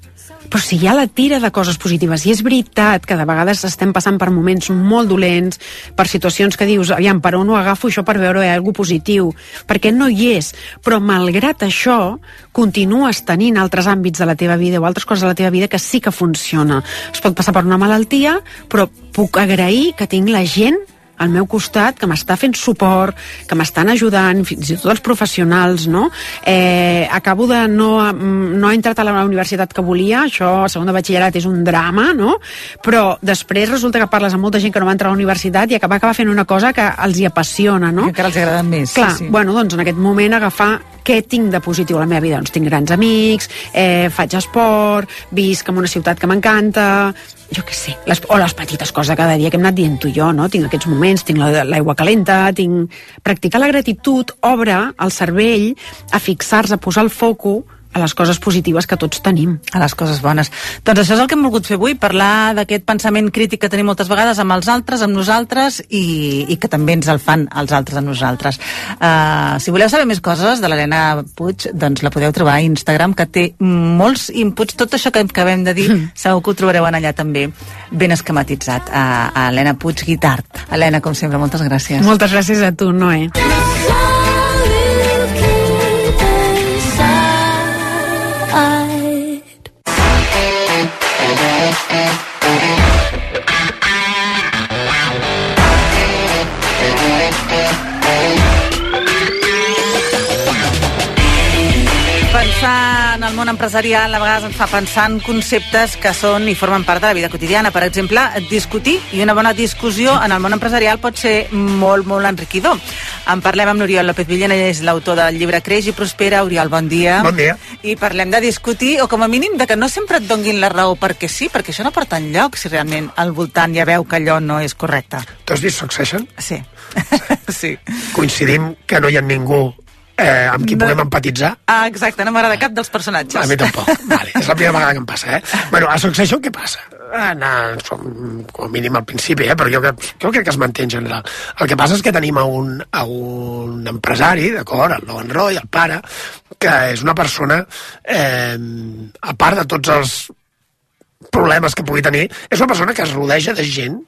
Però si hi ha la tira de coses positives, i és veritat que de vegades estem passant per moments molt dolents, per situacions que dius, aviam, per on ho agafo això per veure alguna positiu? Perquè no hi és. Però malgrat això, continues tenint altres àmbits de la teva vida o altres coses de la teva vida que sí que funciona. Es pot passar per una malaltia, però puc agrair que tinc la gent al meu costat, que m'està fent suport, que m'estan ajudant, fins i tot els professionals, no? Eh, acabo de no, no he entrat a la universitat que volia, això a segon de batxillerat és un drama, no? Però després resulta que parles amb molta gent que no va entrar a la universitat i acaba, acaba fent una cosa que els hi apassiona, no? Que encara els agrada més. Clar, sí, sí. bueno, doncs en aquest moment agafar què tinc de positiu a la meva vida? Doncs tinc grans amics, eh, faig esport, visc en una ciutat que m'encanta, jo què sé, les, o les petites coses de cada dia que hem anat dient tu i jo, no? Tinc aquests moments, tinc la- l'aigua calenta, tinc... Practicar la gratitud obre el cervell a fixar-se, a posar el foco a les coses positives que tots tenim. a les coses bones. Doncs això és el que hem volgut fer avui, parlar d'aquest pensament crític que tenim moltes vegades amb els altres, amb nosaltres, i, i que també ens el fan els altres a nosaltres. Uh, si voleu saber més coses de l'Helena Puig, doncs la podeu trobar a Instagram, que té molts inputs, tot això que acabem de dir, segur que ho trobareu en allà també, ben esquematitzat, a, a Helena Puig Guitart. Helena, com sempre, moltes gràcies. Moltes gràcies a tu, Noé. Pensar en món empresarial a vegades ens fa pensar en conceptes que són i formen part de la vida quotidiana. Per exemple, discutir i una bona discussió en el món empresarial pot ser molt, molt enriquidor. En parlem amb l'Oriol López Villena, és l'autor del llibre Creix i Prospera. Oriol, bon dia. Bon dia. I parlem de discutir, o com a mínim de que no sempre et donguin la raó perquè sí, perquè això no porta enlloc si realment al voltant ja veu que allò no és correcte. Tu has vist Succession? Sí. sí. Coincidim que no hi ha ningú eh, amb qui No. puguem empatitzar. Ah, exacte, no m'agrada cap dels personatges. A mi tampoc. Vale, és la primera vegada que em passa, eh? Bueno, a Succession què passa? Ah, no, som, com a mínim al principi, eh? però jo, que- jo crec que es manté en general. El que passa és que tenim a un, a un empresari, d'acord, el Logan Roy, el pare, que és una persona, eh, a part de tots els problemes que pugui tenir, és una persona que es rodeja de gent,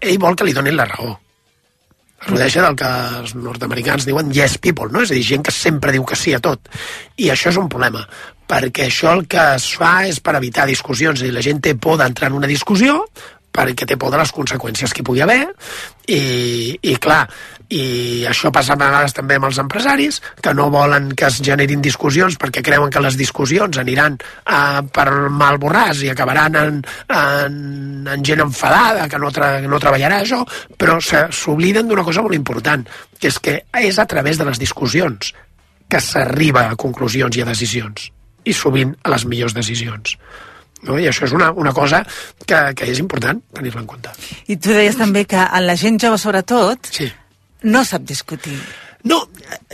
ell vol que li donin la raó es rodeja del que els nord-americans diuen yes people, no? és a dir, gent que sempre diu que sí a tot. I això és un problema, perquè això el que es fa és per evitar discussions, dir, la gent té por d'entrar en una discussió perquè té por de les conseqüències que hi pugui haver i, i clar, i això passa a vegades també amb els empresaris que no volen que es generin discussions perquè creuen que les discussions aniran uh, per mal borràs i acabaran en, en, en gent enfadada que no, tra no treballarà això però s'obliden d'una cosa molt important que és que és a través de les discussions que s'arriba a conclusions i a decisions i sovint a les millors decisions no? i això és una, una cosa que, que és important tenir-la en compte I tu deies també que a la gent jove, sobretot, sí. no sap discutir. No,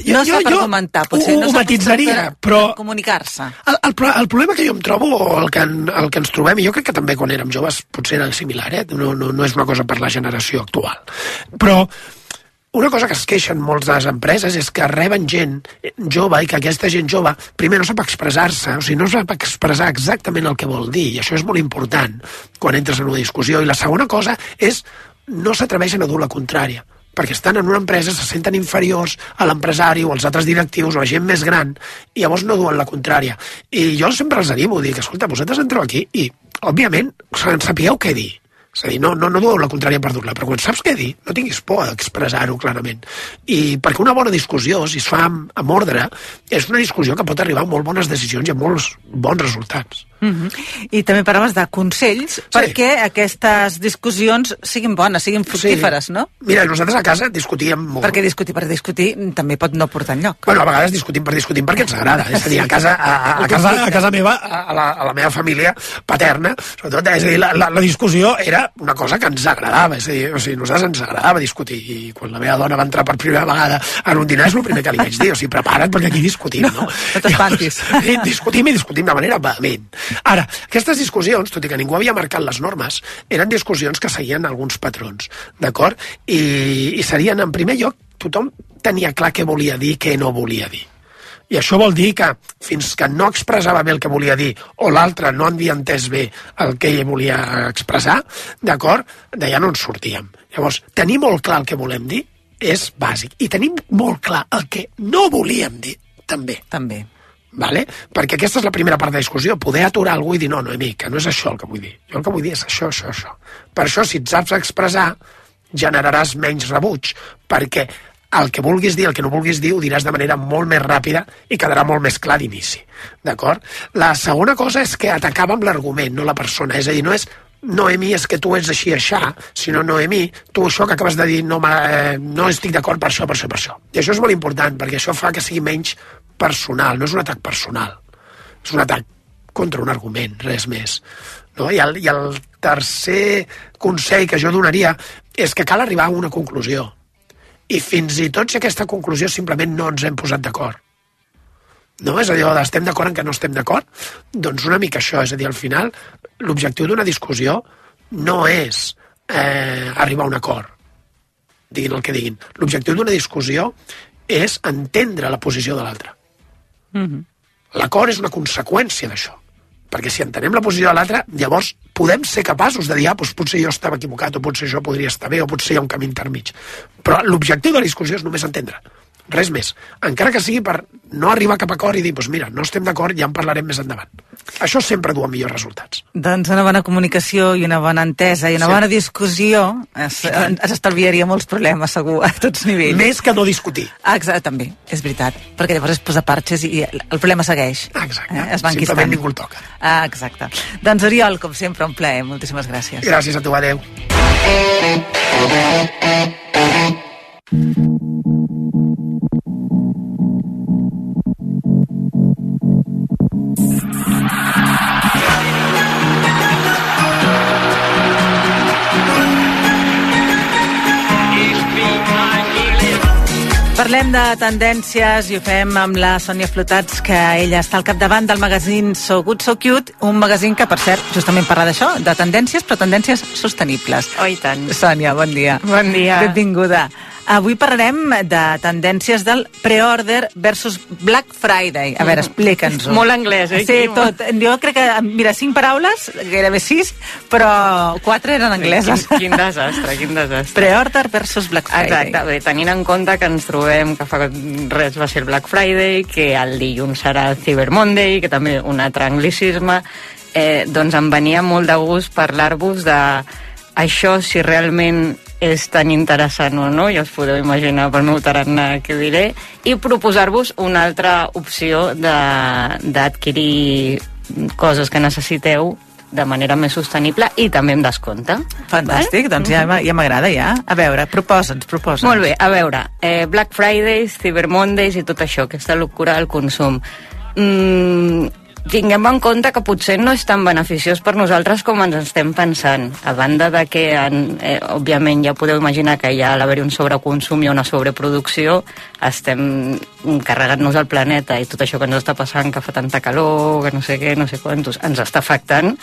jo, no sap jo argumentar, potser. ho, no ho matitzaria, per- però per Comunicar-se. el, el, el problema que jo em trobo, o el que, en, el que ens trobem, i jo crec que també quan érem joves potser era similar, eh? no, no, no és una cosa per la generació actual, però una cosa que es queixen molts de les empreses és que reben gent jove i que aquesta gent jove primer no sap expressar-se, o sigui, no sap expressar exactament el que vol dir, i això és molt important quan entres en una discussió. I la segona cosa és no s'atreveixen a dur la contrària perquè estan en una empresa, se senten inferiors a l'empresari o als altres directius o a gent més gran, i llavors no duen la contrària. I jo sempre els animo, dic, escolta, vosaltres entreu aquí i, òbviament, sapigueu què dir. És a dir, no, no, no dueu la contrària per dur-la, però quan saps què dir, no tinguis por d'expressar-ho clarament. I perquè una bona discussió, si es fa amb, amb ordre, és una discussió que pot arribar a molt bones decisions i a molts bons resultats. Mm -hmm. I també parlaves de consells sí. perquè aquestes discussions siguin bones, siguin fructíferes, sí. no? Mira, nosaltres a casa discutíem molt. Perquè discutir per discutir també pot no portar enlloc. Bueno, a vegades discutim per discutir perquè ens agrada. És a dir, a casa, a, a, a casa, a casa meva, a la, a la meva família paterna, sobretot, és a dir, la, la, la discussió era una cosa que ens agradava. És a dir, o sigui, nosaltres ens agradava discutir. I quan la meva dona va entrar per primera vegada en un dinar és el primer que li vaig dir. O sigui, prepara't perquè aquí discutim, no? No, no t'espantis. Discutim i discutim de manera vehement. Ara, aquestes discussions, tot i que ningú havia marcat les normes, eren discussions que seguien alguns patrons, d'acord? I, I serien, en primer lloc, tothom tenia clar què volia dir què no volia dir. I això vol dir que fins que no expressava bé el que volia dir o l'altre no havia entès bé el que ell volia expressar, d'acord? D'allà no ens sortíem. Llavors, tenir molt clar el que volem dir és bàsic. I tenim molt clar el que no volíem dir, també. També. Vale? Perquè aquesta és la primera part de la discussió, poder aturar algú i dir, no, Noemí, que no és això el que vull dir. Jo el que vull dir és això, això, això. Per això, si et saps expressar, generaràs menys rebuig, perquè el que vulguis dir, el que no vulguis dir, ho diràs de manera molt més ràpida i quedarà molt més clar d'inici. D'acord? La segona cosa és que atacava amb l'argument, no la persona. És a dir, no és Noemí, és que tu ets així, aixà, sinó Noemí, tu això que acabes de dir no, eh, no estic d'acord per això, per això, per això. I això és molt important, perquè això fa que sigui menys personal, no és un atac personal, és un atac contra un argument, res més. No? I, el, I el tercer consell que jo donaria és que cal arribar a una conclusió. I fins i tot si aquesta conclusió simplement no ens hem posat d'acord. No? És a dir, estem d'acord en que no estem d'acord? Doncs una mica això, és a dir, al final l'objectiu d'una discussió no és eh, arribar a un acord, diguin el que diguin. L'objectiu d'una discussió és entendre la posició de l'altre. Mm -hmm. L'acord és una conseqüència d'això. Perquè si entenem la posició de l'altre, llavors podem ser capaços de dir, ah, doncs potser jo estava equivocat, o potser això podria estar bé, o potser hi ha un camí intermig. Però l'objectiu de la discussió és només entendre res més. Encara que sigui per no arribar a cap acord i dir, doncs mira, no estem d'acord, ja en parlarem més endavant. Això sempre du a millors resultats. Doncs una bona comunicació i una bona entesa i una Sí. bona discussió es, es estalviaria molts problemes, segur, a tots nivells. Més que no discutir. Exacte, també, és veritat. Perquè llavors es posa parxes i el problema segueix. Exacte. Eh? Es Simplement enquistant. ningú el toca. Ah, exacte. Doncs Oriol, com sempre, un plaer. Moltíssimes gràcies. Gràcies a tu, adeu. Parlem de tendències i ho fem amb la Sònia Flotats, que ella està al capdavant del magazín So Good So Cute, un magazín que, per cert, justament parla d'això, de tendències, però tendències sostenibles. Oh, tant. Sònia, bon dia. Bon dia. Benvinguda. Avui parlarem de tendències del pre-order versus Black Friday. A veure, explica'ns-ho. Molt anglès, oi? Sí, tot. Jo crec que, mira, cinc paraules, gairebé sis, però quatre eren angleses. Quin, quin desastre, quin desastre. Pre-order versus Black Friday. Exacte, bé, tenint en compte que ens trobem que fa res va ser el Black Friday, que el dilluns serà el Cyber Monday, que també un altre anglicisme, eh, doncs em venia molt de gust parlar-vos de això si realment és tan interessant o no, ja us podeu imaginar pel meu tarannà que diré, i proposar-vos una altra opció de- d'adquirir coses que necessiteu de manera més sostenible i també amb descompte. Fantàstic, doncs ja, m'a- ja m'agrada, ja. A veure, proposa'ns, proposa'ns. Molt bé, a veure, eh, Black Fridays, Cyber Mondays i tot això, aquesta locura del consum. Mm, tinguem en compte que potser no és tan beneficiós per nosaltres com ens estem pensant. A banda de que, en, eh, òbviament, ja podeu imaginar que hi ha a l'haver un sobreconsum i una sobreproducció, estem carregant-nos el planeta i tot això que ens està passant, que fa tanta calor, que no sé què, no sé quantos, ens està afectant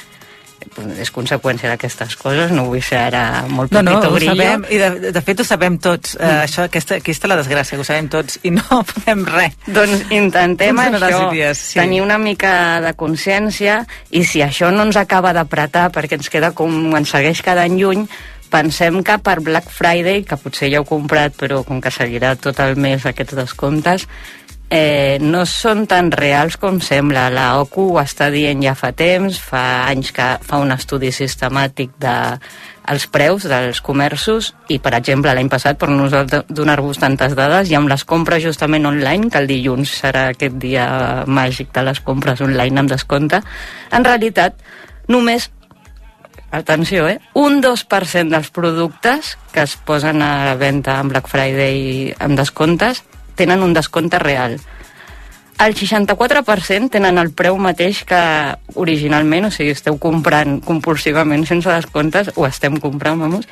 és conseqüència d'aquestes coses, no vull ser ara molt No, no, ho grillo. sabem, i de, de fet ho sabem tots. Eh, això, aquesta, aquí està la desgràcia, ho sabem tots, i no fem res. Doncs intentem Funcionarà això, si dies, sí. tenir una mica de consciència i si això no ens acaba d'apretar perquè ens queda com ens segueix cada any lluny, pensem que per Black Friday, que potser ja heu comprat però com que seguirà tot el mes aquests descomptes, eh, no són tan reals com sembla. La OCU ho està dient ja fa temps, fa anys que fa un estudi sistemàtic de els preus dels comerços i, per exemple, l'any passat, per no donar-vos tantes dades, i amb les compres justament online, que el dilluns serà aquest dia màgic de les compres online amb descompte, en realitat només atenció, eh? Un 2% dels productes que es posen a venda en Black Friday amb descomptes tenen un descompte real. El 64% tenen el preu mateix que originalment, o sigui, esteu comprant compulsivament sense descomptes, o estem comprant, vamos,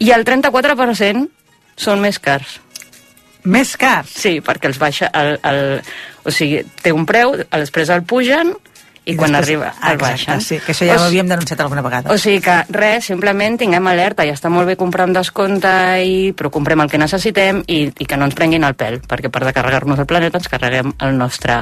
i el 34% són més cars. Més cars? Sí, perquè els baixa... El, el, o sigui, té un preu, després el pugen i, I quan després- arriba el exacte, baixen. sí, que això ja O ho havíem denunciat alguna vegada. o sigui que res, simplement tinguem alerta, ja està molt bé comprar amb descompte, i, però comprem el que necessitem i, i que no ens prenguin el pèl, perquè per de carregar-nos el planeta ens carreguem el nostre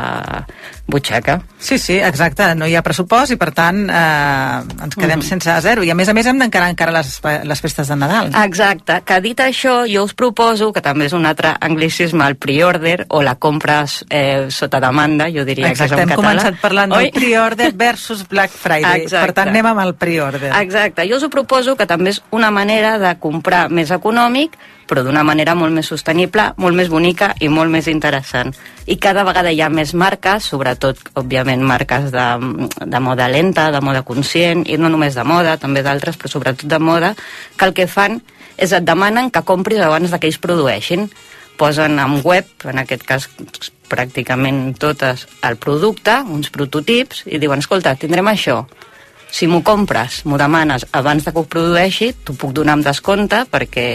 butxaca. Sí, sí, exacte, no hi ha pressupost i per tant eh, ens quedem Mhm. sense zero i a més a més hem d'encarar encara les, les festes de Nadal. Exacte, que dit això, jo us proposo, que també és un altre anglicisme, el pre-order o la compra eh, sota demanda, jo diria Exacte, que és hem en català. començat parlant Oi? del pre-order versus Black Friday. Exacte. Per tant, anem amb el pre-order. Exacte, jo us ho proposo que també és una manera de comprar més econòmic, però d'una manera molt més sostenible, molt més bonica i molt més interessant. I cada vegada hi ha més marques, sobretot, òbviament, marques de, de moda lenta, de moda conscient, i no només de moda, també d'altres, però sobretot de moda, que el que fan és et demanen que compris abans que ells produeixin. Posen en web, en aquest cas pràcticament totes, el producte, uns prototips, i diuen, escolta, tindrem això, si m'ho compres, m'ho demanes abans de que ho produeixi, t'ho puc donar amb descompte perquè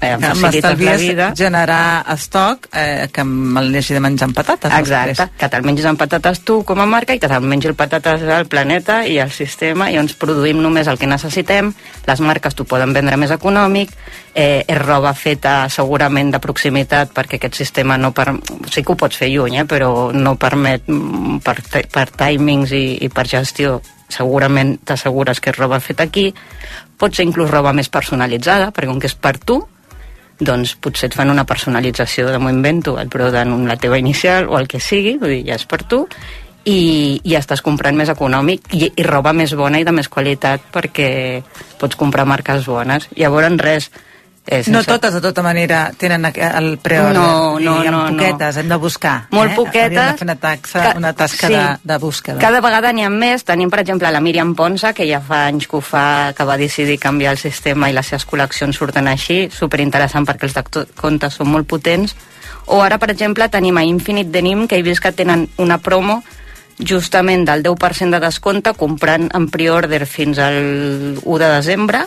eh, em facilites la vida. generar estoc eh, que me'l hagi de menjar amb patates. Exacte, que te'l mengis amb patates tu com a marca i que te'l mengi el patates al planeta i al sistema i ens produïm només el que necessitem, les marques t'ho poden vendre més econòmic, eh, és roba feta segurament de proximitat perquè aquest sistema no per... sí que ho pots fer lluny, eh, però no permet mm, per, per timings i, i per gestió. Segurament t'assegures que és roba feta aquí. Pot ser inclús roba més personalitzada perquè com que és per tu doncs potser et fan una personalització de m'ho invento, et broden la teva inicial o el que sigui, vull dir, ja és per tu, i, i estàs comprant més econòmic i, i roba més bona i de més qualitat perquè pots comprar marques bones. Llavors, res, Eh, sense... No totes, de tota manera, tenen el preordre. No, no, I no. poquetes, no. hem de buscar. Molt eh? poquetes. Hauríem de fer una, taxa, Ca... una tasca sí. de, de búsqueda. Cada vegada n'hi ha més. Tenim, per exemple, la Míriam Ponsa, que ja fa anys que ho fa, que va decidir canviar el sistema i les seves col·leccions surten així. Superinteressant perquè els de comptes són molt potents. O ara, per exemple, tenim a Infinite Denim, que he vist que tenen una promo justament del 10% de descompte comprant en pre-order fins al 1 de desembre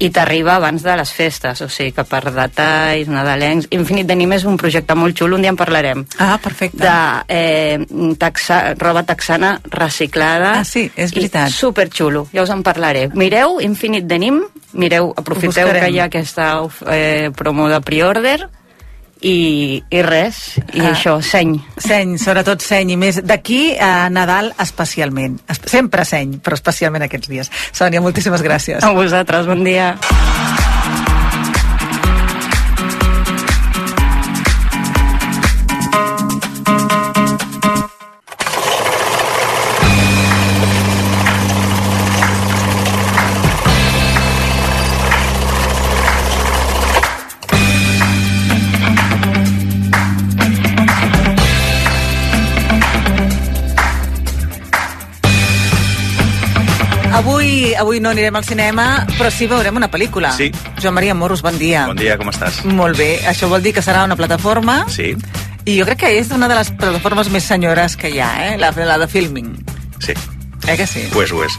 i t'arriba abans de les festes, o sigui que per detalls, nadalencs... Infinit Denim és un projecte molt xulo, un dia en parlarem. Ah, perfecte. De eh, taxa, roba texana reciclada. Ah, sí, és veritat. Superxulo, ja us en parlaré. Mireu Infinit Denim, mireu, aprofiteu que hi ha aquesta eh, promo de pre-order, i, i res, i ah, això, seny. Seny, sobretot seny, i més d'aquí a Nadal especialment. Sempre seny, però especialment aquests dies. Sònia, moltíssimes gràcies. A vosaltres, bon dia. Avui, no anirem al cinema, però sí veurem una pel·lícula. Sí. Joan Maria Morros, bon dia. Bon dia, com estàs? Molt bé. Això vol dir que serà una plataforma Sí, i jo crec que és una de les plataformes més senyores que hi ha, eh? la, la de Filming. sí. Eh que sí? És, ho és.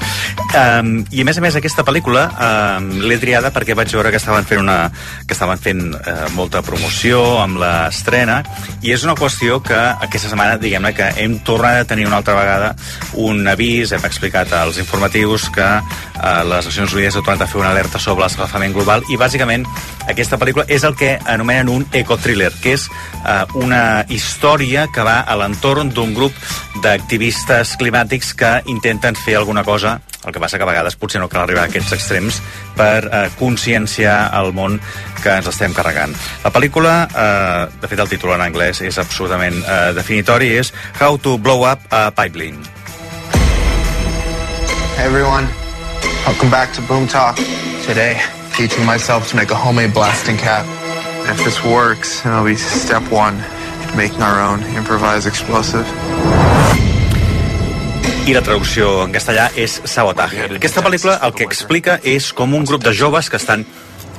Um, I a més a més aquesta pel·lícula um, l'he triada perquè vaig veure que estaven fent una que estaven fent uh, molta promoció amb l'estrena i és una qüestió que aquesta setmana diguem-ne que hem tornat a tenir una altra vegada un avís, hem explicat als informatius que uh, les Nacions Unides han tornat a fer una alerta sobre l'escalfament global i bàsicament aquesta pel·lícula és el que anomenen un ecotriller, que és uh, una història que va a l'entorn d'un grup d'activistes climàtics que intenten fer alguna cosa el que passa que a vegades potser no cal arribar a aquests extrems per eh, conscienciar el món que ens estem carregant. La pel·lícula, eh, de fet el títol en anglès és absolutament eh, definitori, és How to Blow Up a Pipeline. Hey everyone, welcome back to Boom Talk. Today, teaching myself to make a homemade blasting cap. If this works, it'll be step one to making our own improvised explosive. I la traducció en castellà és Sabotaje. Aquesta pel·lícula el que explica és com un grup de joves que estan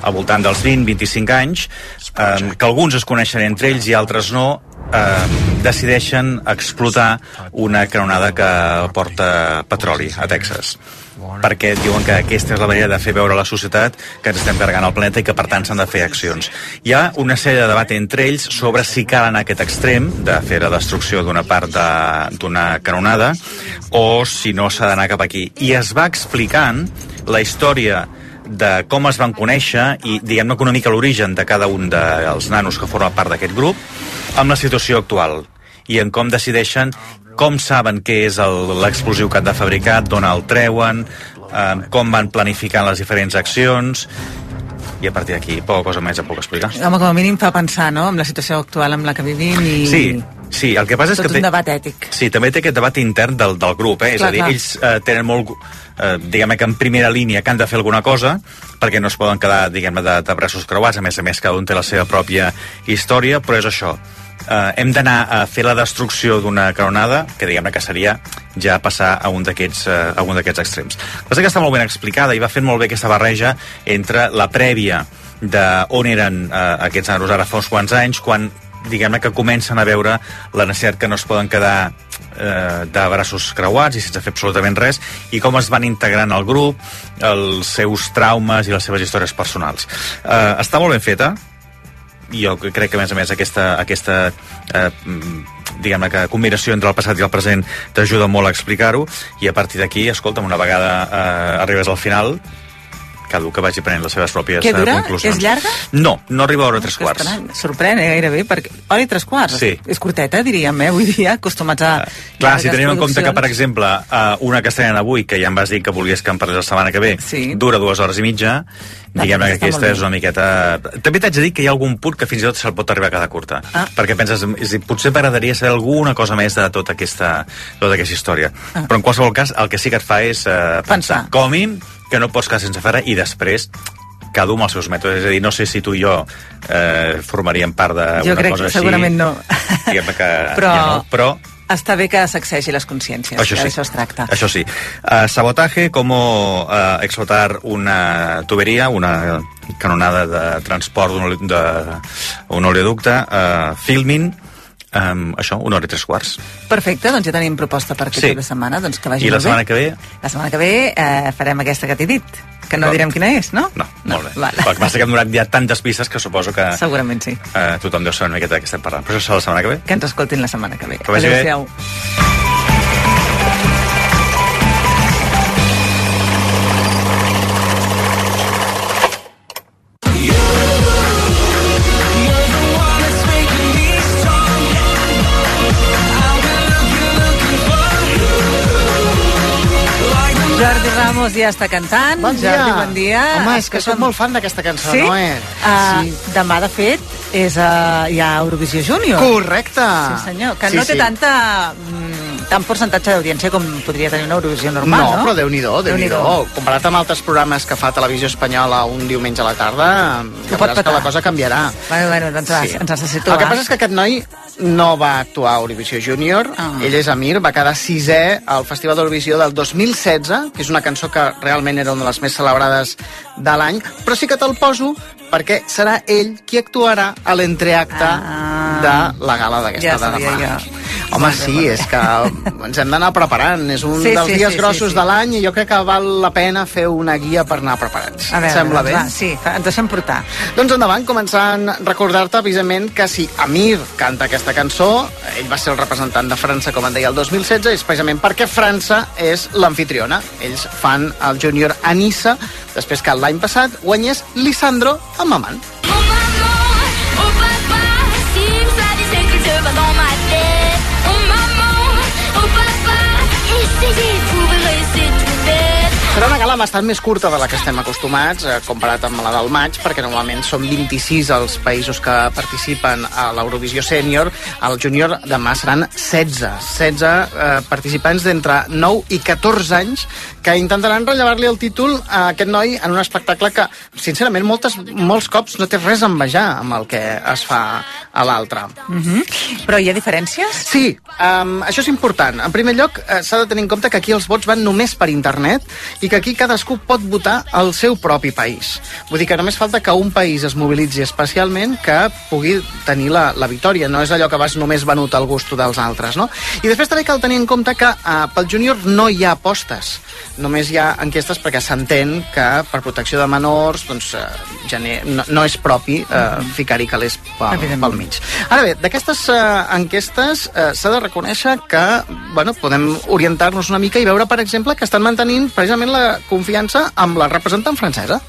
al voltant dels 20-25 anys, eh, que alguns es coneixen entre ells i altres no, eh, decideixen explotar una canonada que porta petroli a Texas perquè diuen que aquesta és la manera de fer veure la societat que ens estem carregant el planeta i que per tant s'han de fer accions. Hi ha una sèrie de debat entre ells sobre si cal anar a aquest extrem de fer la destrucció d'una part d'una canonada o si no s'ha d'anar cap aquí. I es va explicant la història de com es van conèixer i diguem-ne una mica l'origen de cada un dels nanos que formen part d'aquest grup amb la situació actual i en com decideixen com saben què és l'explosiu que han de fabricar, d'on el treuen, eh, com van planificant les diferents accions, i a partir d'aquí poca cosa més em puc explicar. Home, com a mínim fa pensar, no?, amb la situació actual amb la que vivim i... Sí, sí, el que passa és Tot que... un debat ètic. Sí, també té aquest debat intern del, del grup, eh? és Clar, a dir, clar. ells eh, tenen molt, eh, diguem que en primera línia que han de fer alguna cosa, perquè no es poden quedar, diguem de, de braços creuats, a més a més cada un té la seva pròpia història, però és això, eh, hem d'anar a fer la destrucció d'una canonada, que diguem que seria ja passar a un d'aquests eh, a un d'aquests extrems. La cosa que està molt ben explicada i va fent molt bé aquesta barreja entre la prèvia de on eren eh, aquests nanos ara fa uns quants anys, quan diguem-ne que comencen a veure la necessitat que no es poden quedar eh, de braços creuats i sense fer absolutament res i com es van integrant al grup els seus traumes i les seves històries personals eh, està molt ben feta jo crec que a més a més aquesta, aquesta eh, mm, diguem-ne que combinació entre el passat i el present t'ajuda molt a explicar-ho. I a partir d'aquí, escolta'm, una vegada eh, arribes al final cada un que vagi prenent les seves pròpies Què eh, dura? conclusions. És llarga? No, no arriba a hora tres quarts. Sorprèn, eh, gairebé, perquè... Hora i tres quarts. Sí. És curteta, diríem, eh, avui dia, acostumats a... Clar, si tenim en compte que, per exemple, uh, una que estrenen avui, que ja em vas dir que volies que en parlés la setmana que ve, Sí. dura dues hores i mitja, diguem-ne que aquesta és una miqueta... També t'haig de dir que hi ha algun punt que fins i tot se'l pot arribar a quedar curta. Ah. Perquè penses, és dir, potser m'agradaria saber alguna cosa més de tota aquesta, tota aquesta història. Ah. Però en qualsevol cas, el que sí que et fa és uh, pensar, Pensar. com que no pots quedar sense fer res i després cada un amb els seus mètodes. És a dir, no sé si tu i jo eh, formaríem part d'una Jo crec cosa que així. segurament no. Que Però- ja no, però Està bé que s'accegi les consciències, Això sí. d'això es tracta. Eso sí. Uh, sabotaje, como uh, explotar una tubería, una canonada de transport d'un oleoducte, uh, filming, um, això, una hora i tres quarts. Perfecte, doncs ja tenim proposta per aquest Sí. de setmana, doncs que vagi I la setmana bé. que ve, La setmana que ve eh, farem aquesta que t'he dit, que no No. direm quina és, no? no, no molt bé. Vale. El que passa que hem donat ja tantes pistes que suposo que Segurament sí. uh, tothom deu saber una miqueta de què estem parlant. Però això serà la setmana que ve. Que ens escoltin la setmana que ve. Que vagi bé. Adéu-siau. Jordi Ramos ja està cantant. Bon dia. Jordi, bon dia. Home, és que Escolta'm, sóc molt fan d'aquesta cançó, Sí? Noé. Uh, Sí. Demà, de fet, és uh, hi ha Eurovisió Júnior. Correcte. Sí, senyor, que Sí, no té sí. tanta, mm, tant percentatge d'audiència com podria tenir una Eurovisió normal, no, no? però Déu-n'hi-do, déu nhi Déu-n'hi-do. Comparat amb altres programes que fa Televisió Espanyola un diumenge a la tarda, ja veuràs que la cosa canviarà. Bueno, bueno, doncs sí. ens has de situar. El que passa és que aquest noi no va actuar a Eurovisió Júnior, Ah. ell és Amir, va quedar sisè al Festival d'Eurovisió del 2016, que és una cançó que realment era una de les més celebrades de l'any, però sí que te'l poso perquè serà ell qui actuarà a l'entreacte Ah. de la gala d'aquesta Ja de demà. jo. Home, sí, és que ens hem d'anar preparant. És un Sí, dels sí, dies sí, grossos sí, sí. de l'any i jo crec que val la pena fer una guia per anar preparats. A veure, Sembla doncs bé? Va, sí, ens deixem portar. Doncs endavant, començant a recordar-te, precisament, que si Amir canta aquesta cançó, ell va ser el representant de França, com en deia, el 2016, és precisament perquè França és l'anfitriona. Ells fan el júnior a Nissa, després que l'any passat guanyés Lisandro amb Maman. Gala bastant més curta de la que estem acostumats, eh, comparat amb la del maig, perquè normalment són 26 els països que participen a l'Eurovisió Sènior. Al júnior demà seran 16. 16 eh, participants d'entre 9 i 14 anys que intentaran rellevar-li el títol a aquest noi en un espectacle que, sincerament, moltes, molts cops no té res a envejar amb el que es fa a l'altre. Uh -huh. Però hi ha diferències? Sí, um, això és important. En primer lloc, eh, s'ha de tenir en compte que aquí els vots van només per internet i que aquí cadascú pot votar al seu propi país. Vull dir que només falta que un país es mobilitzi especialment que pugui tenir la, la victòria. No és allò que vas només venut al gusto dels altres, no? I després també cal tenir en compte que uh, pel júnior no hi ha apostes. Només hi ha enquestes perquè s'entén que per protecció de menors doncs, uh, gener... no, no és propi uh, ficar-hi calés pel, pel mig. Ara bé, d'aquestes uh, enquestes uh, s'ha de reconèixer que bueno, podem orientar-nos una mica i veure, per exemple, que estan mantenint precisament la confiança amb la representant francesa.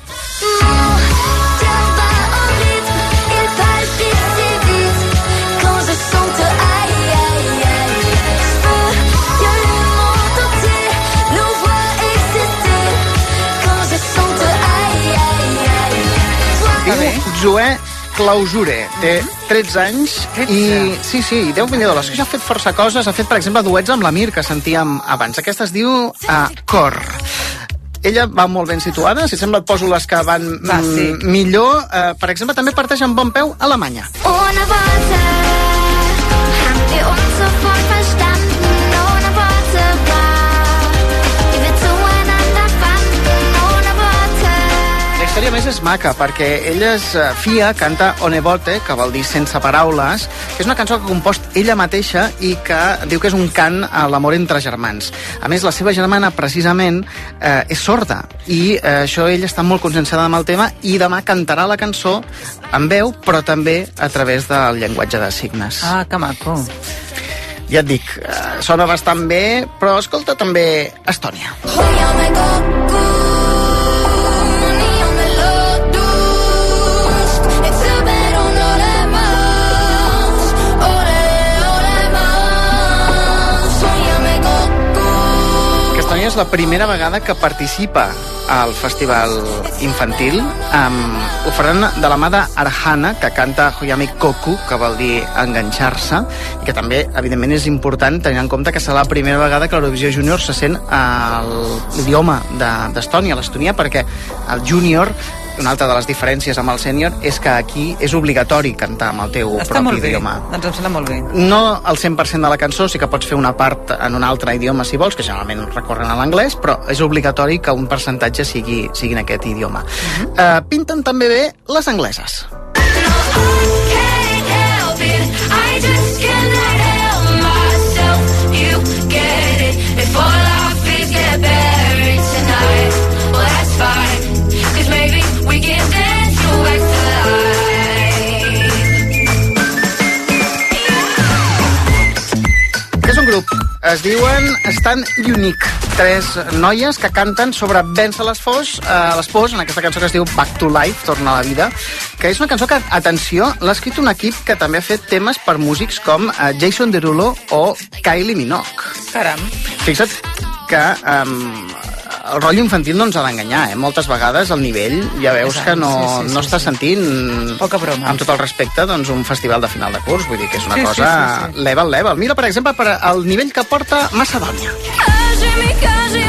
Joé Clausure, té 13 anys i sí, sí, déu vinc de que ja ha fet força coses, ha fet per exemple duets amb l'Amir que sentíem abans, aquesta es diu uh, Cor ella va molt ben situada, si et sembla et poso les que van Va, sí. mm, millor. Uh, per exemple també parteix amb bon peu a Alemanya. Ohne Worte història més és maca, perquè ella és eh, fia, canta Onebote, que vol dir sense paraules, que és una cançó que ha compost ella mateixa i que diu que és un cant a l'amor entre germans. A més, la seva germana, precisament, eh, és sorda, i eh, això ella està molt conscienciada amb el tema, i demà cantarà la cançó en veu, però també a través del llenguatge de signes. Ah, que maco. Ja et dic, eh, sona bastant bé, però escolta també Estònia. Hoiamme és la primera vegada que participa al festival infantil. Ho faran de la mà d'Arhana, que canta Hoyami Koku, que vol dir enganxar-se, i que també, evidentment, és important tenint en compte que serà la primera vegada que l'Eurovisió Júnior se sent l'idioma de- d'Estònia, l'estonià, perquè el júnior una altra de les diferències amb el sènior és que aquí és obligatori cantar amb el teu Està propi molt bé. idioma. Doncs em sembla molt bé. No el 100% de la cançó, sí que pots fer una part en un altre idioma si vols, que generalment recorren a l'anglès, però és obligatori que un percentatge sigui, sigui en aquest idioma. Uh -huh. uh, pinten també bé les angleses. Es diuen Stan Unique. Tres noies que canten sobre vèncer les fos, eh, les pors en aquesta cançó que es diu Back to Life, Torna a la vida, que és una cançó que, atenció, l'ha escrit un equip que també ha fet temes per músics com eh, Jason Derulo o Kylie Minogue. Caram. Fixa't que um, el rotllo infantil no ens ha d'enganyar, eh? Moltes vegades el nivell ja veus Exacte, que no, sí, sí, no sí, està sí. sentint, Poca broma. amb tot el respecte, doncs, un festival de final de curs. Vull dir que és una Sí, sí, cosa sí, sí. level, level. Mira, per exemple, per el nivell que porta Macedònia. Mi, kaži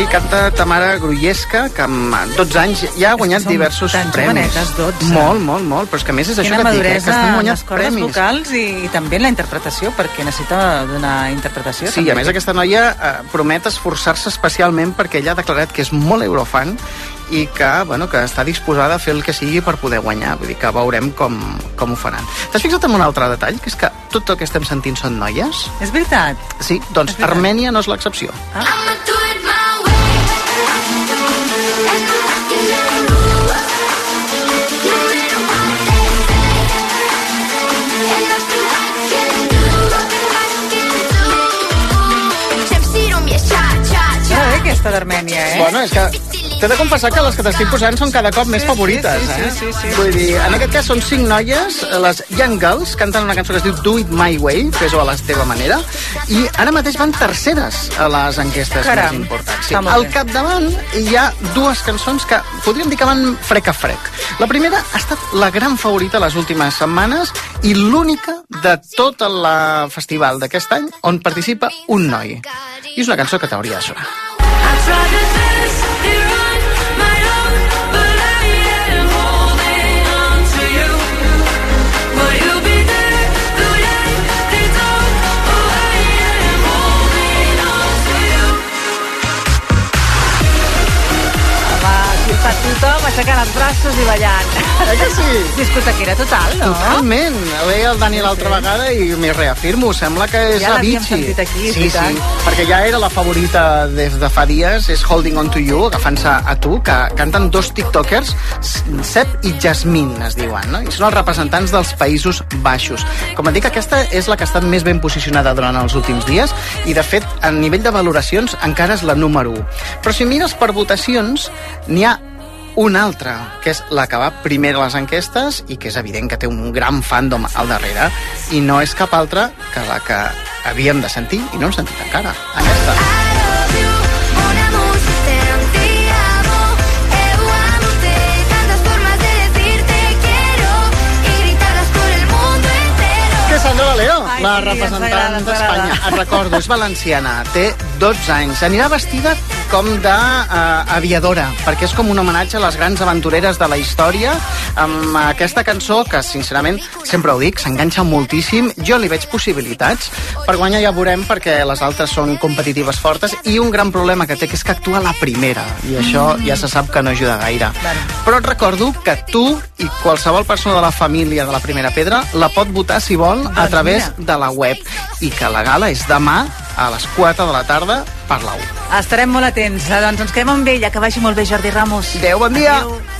Sí, canta Tamara Grujesca, que amb 12 anys ja ha guanyat Són diversos tan premis. jovenetes, 12. Molt, molt, molt. Però és que a més és això que et dic, eh, que estan guanyant les cordes premis. vocals i, i també en la interpretació, perquè necessita donar interpretació. Sí, també. a més aquesta noia eh, promet esforçar-se especialment perquè ella ha declarat que és molt eurofan i que, bueno, que està disposada a fer el que sigui per poder guanyar. Vull dir que veurem com, com ho faran. T'has fixat en un altre detall? Que és que tot el que estem sentint són noies? És veritat. Sí, doncs Armènia no és l'excepció. I'ma aquesta d'Armènia, eh? Bueno, és que t'he de confessar que les que t'estic posant són cada cop més Sí, sí, favorites, sí, eh? sí, sí, sí. Vull dir, en aquest cas són cinc noies, les Young Girls, canten una cançó que es diu Do It My Way, fes-ho a la teva manera, i ara mateix van terceres a les enquestes Caram, més importants. Sí. Al capdavant hi ha dues cançons que podríem dir que van frec a frec. La primera ha estat la gran favorita les últimes setmanes i l'única de tot el festival d'aquest any on participa un noi. I és una cançó que t'hauria de sonar. I tried to desperately aixecant els braços i ballant. Eh que sí? Discotequera total, no? Totalment. Ho deia el Dani l'altra vegada i m'hi reafirmo. Sembla que és Ja l'havíem Avicii. sentit aquí, sí, sí, perquè ja era la favorita des de fa dies, és Holding On To You, agafant-se a tu, que canten dos tiktokers, Sep i Jasmine, es diuen, no? I són els representants dels Països Baixos. Com et dic, aquesta és la que ha estat més ben posicionada durant els últims dies i, de fet, a nivell de valoracions encara és la número 1. Però si mires per votacions, n'hi ha una altra, que és la que va primer a les enquestes i que és evident que té un gran fandom al darrere i no és cap altra que la que havíem de sentir i no hem sentit encara. Aquesta. Mon Ai, la sí, representant d'Espanya. Et recordo, és valenciana, té 12 anys. Anirà vestida com d'aviadora, perquè és com un homenatge a les grans aventureres de la història, amb aquesta cançó que, sincerament, sempre ho dic, s'enganxa moltíssim. Jo li veig possibilitats. Per guanyar ja veurem, perquè les altres són competitives fortes, i un gran problema que té, que és que actua la primera, i això ja se sap que no ajuda gaire. Però et recordo que tu i qualsevol persona de la família de la Primera Pedra la pot votar, si vol, a Doncs través mira. De la web, i que la gala és demà a les 4 de la tarda per la 1. Estarem molt atents. Eh, Doncs ens quedem amb ella. Que vagi molt bé, Jordi Ramos. Adéu, bon dia. Adéu.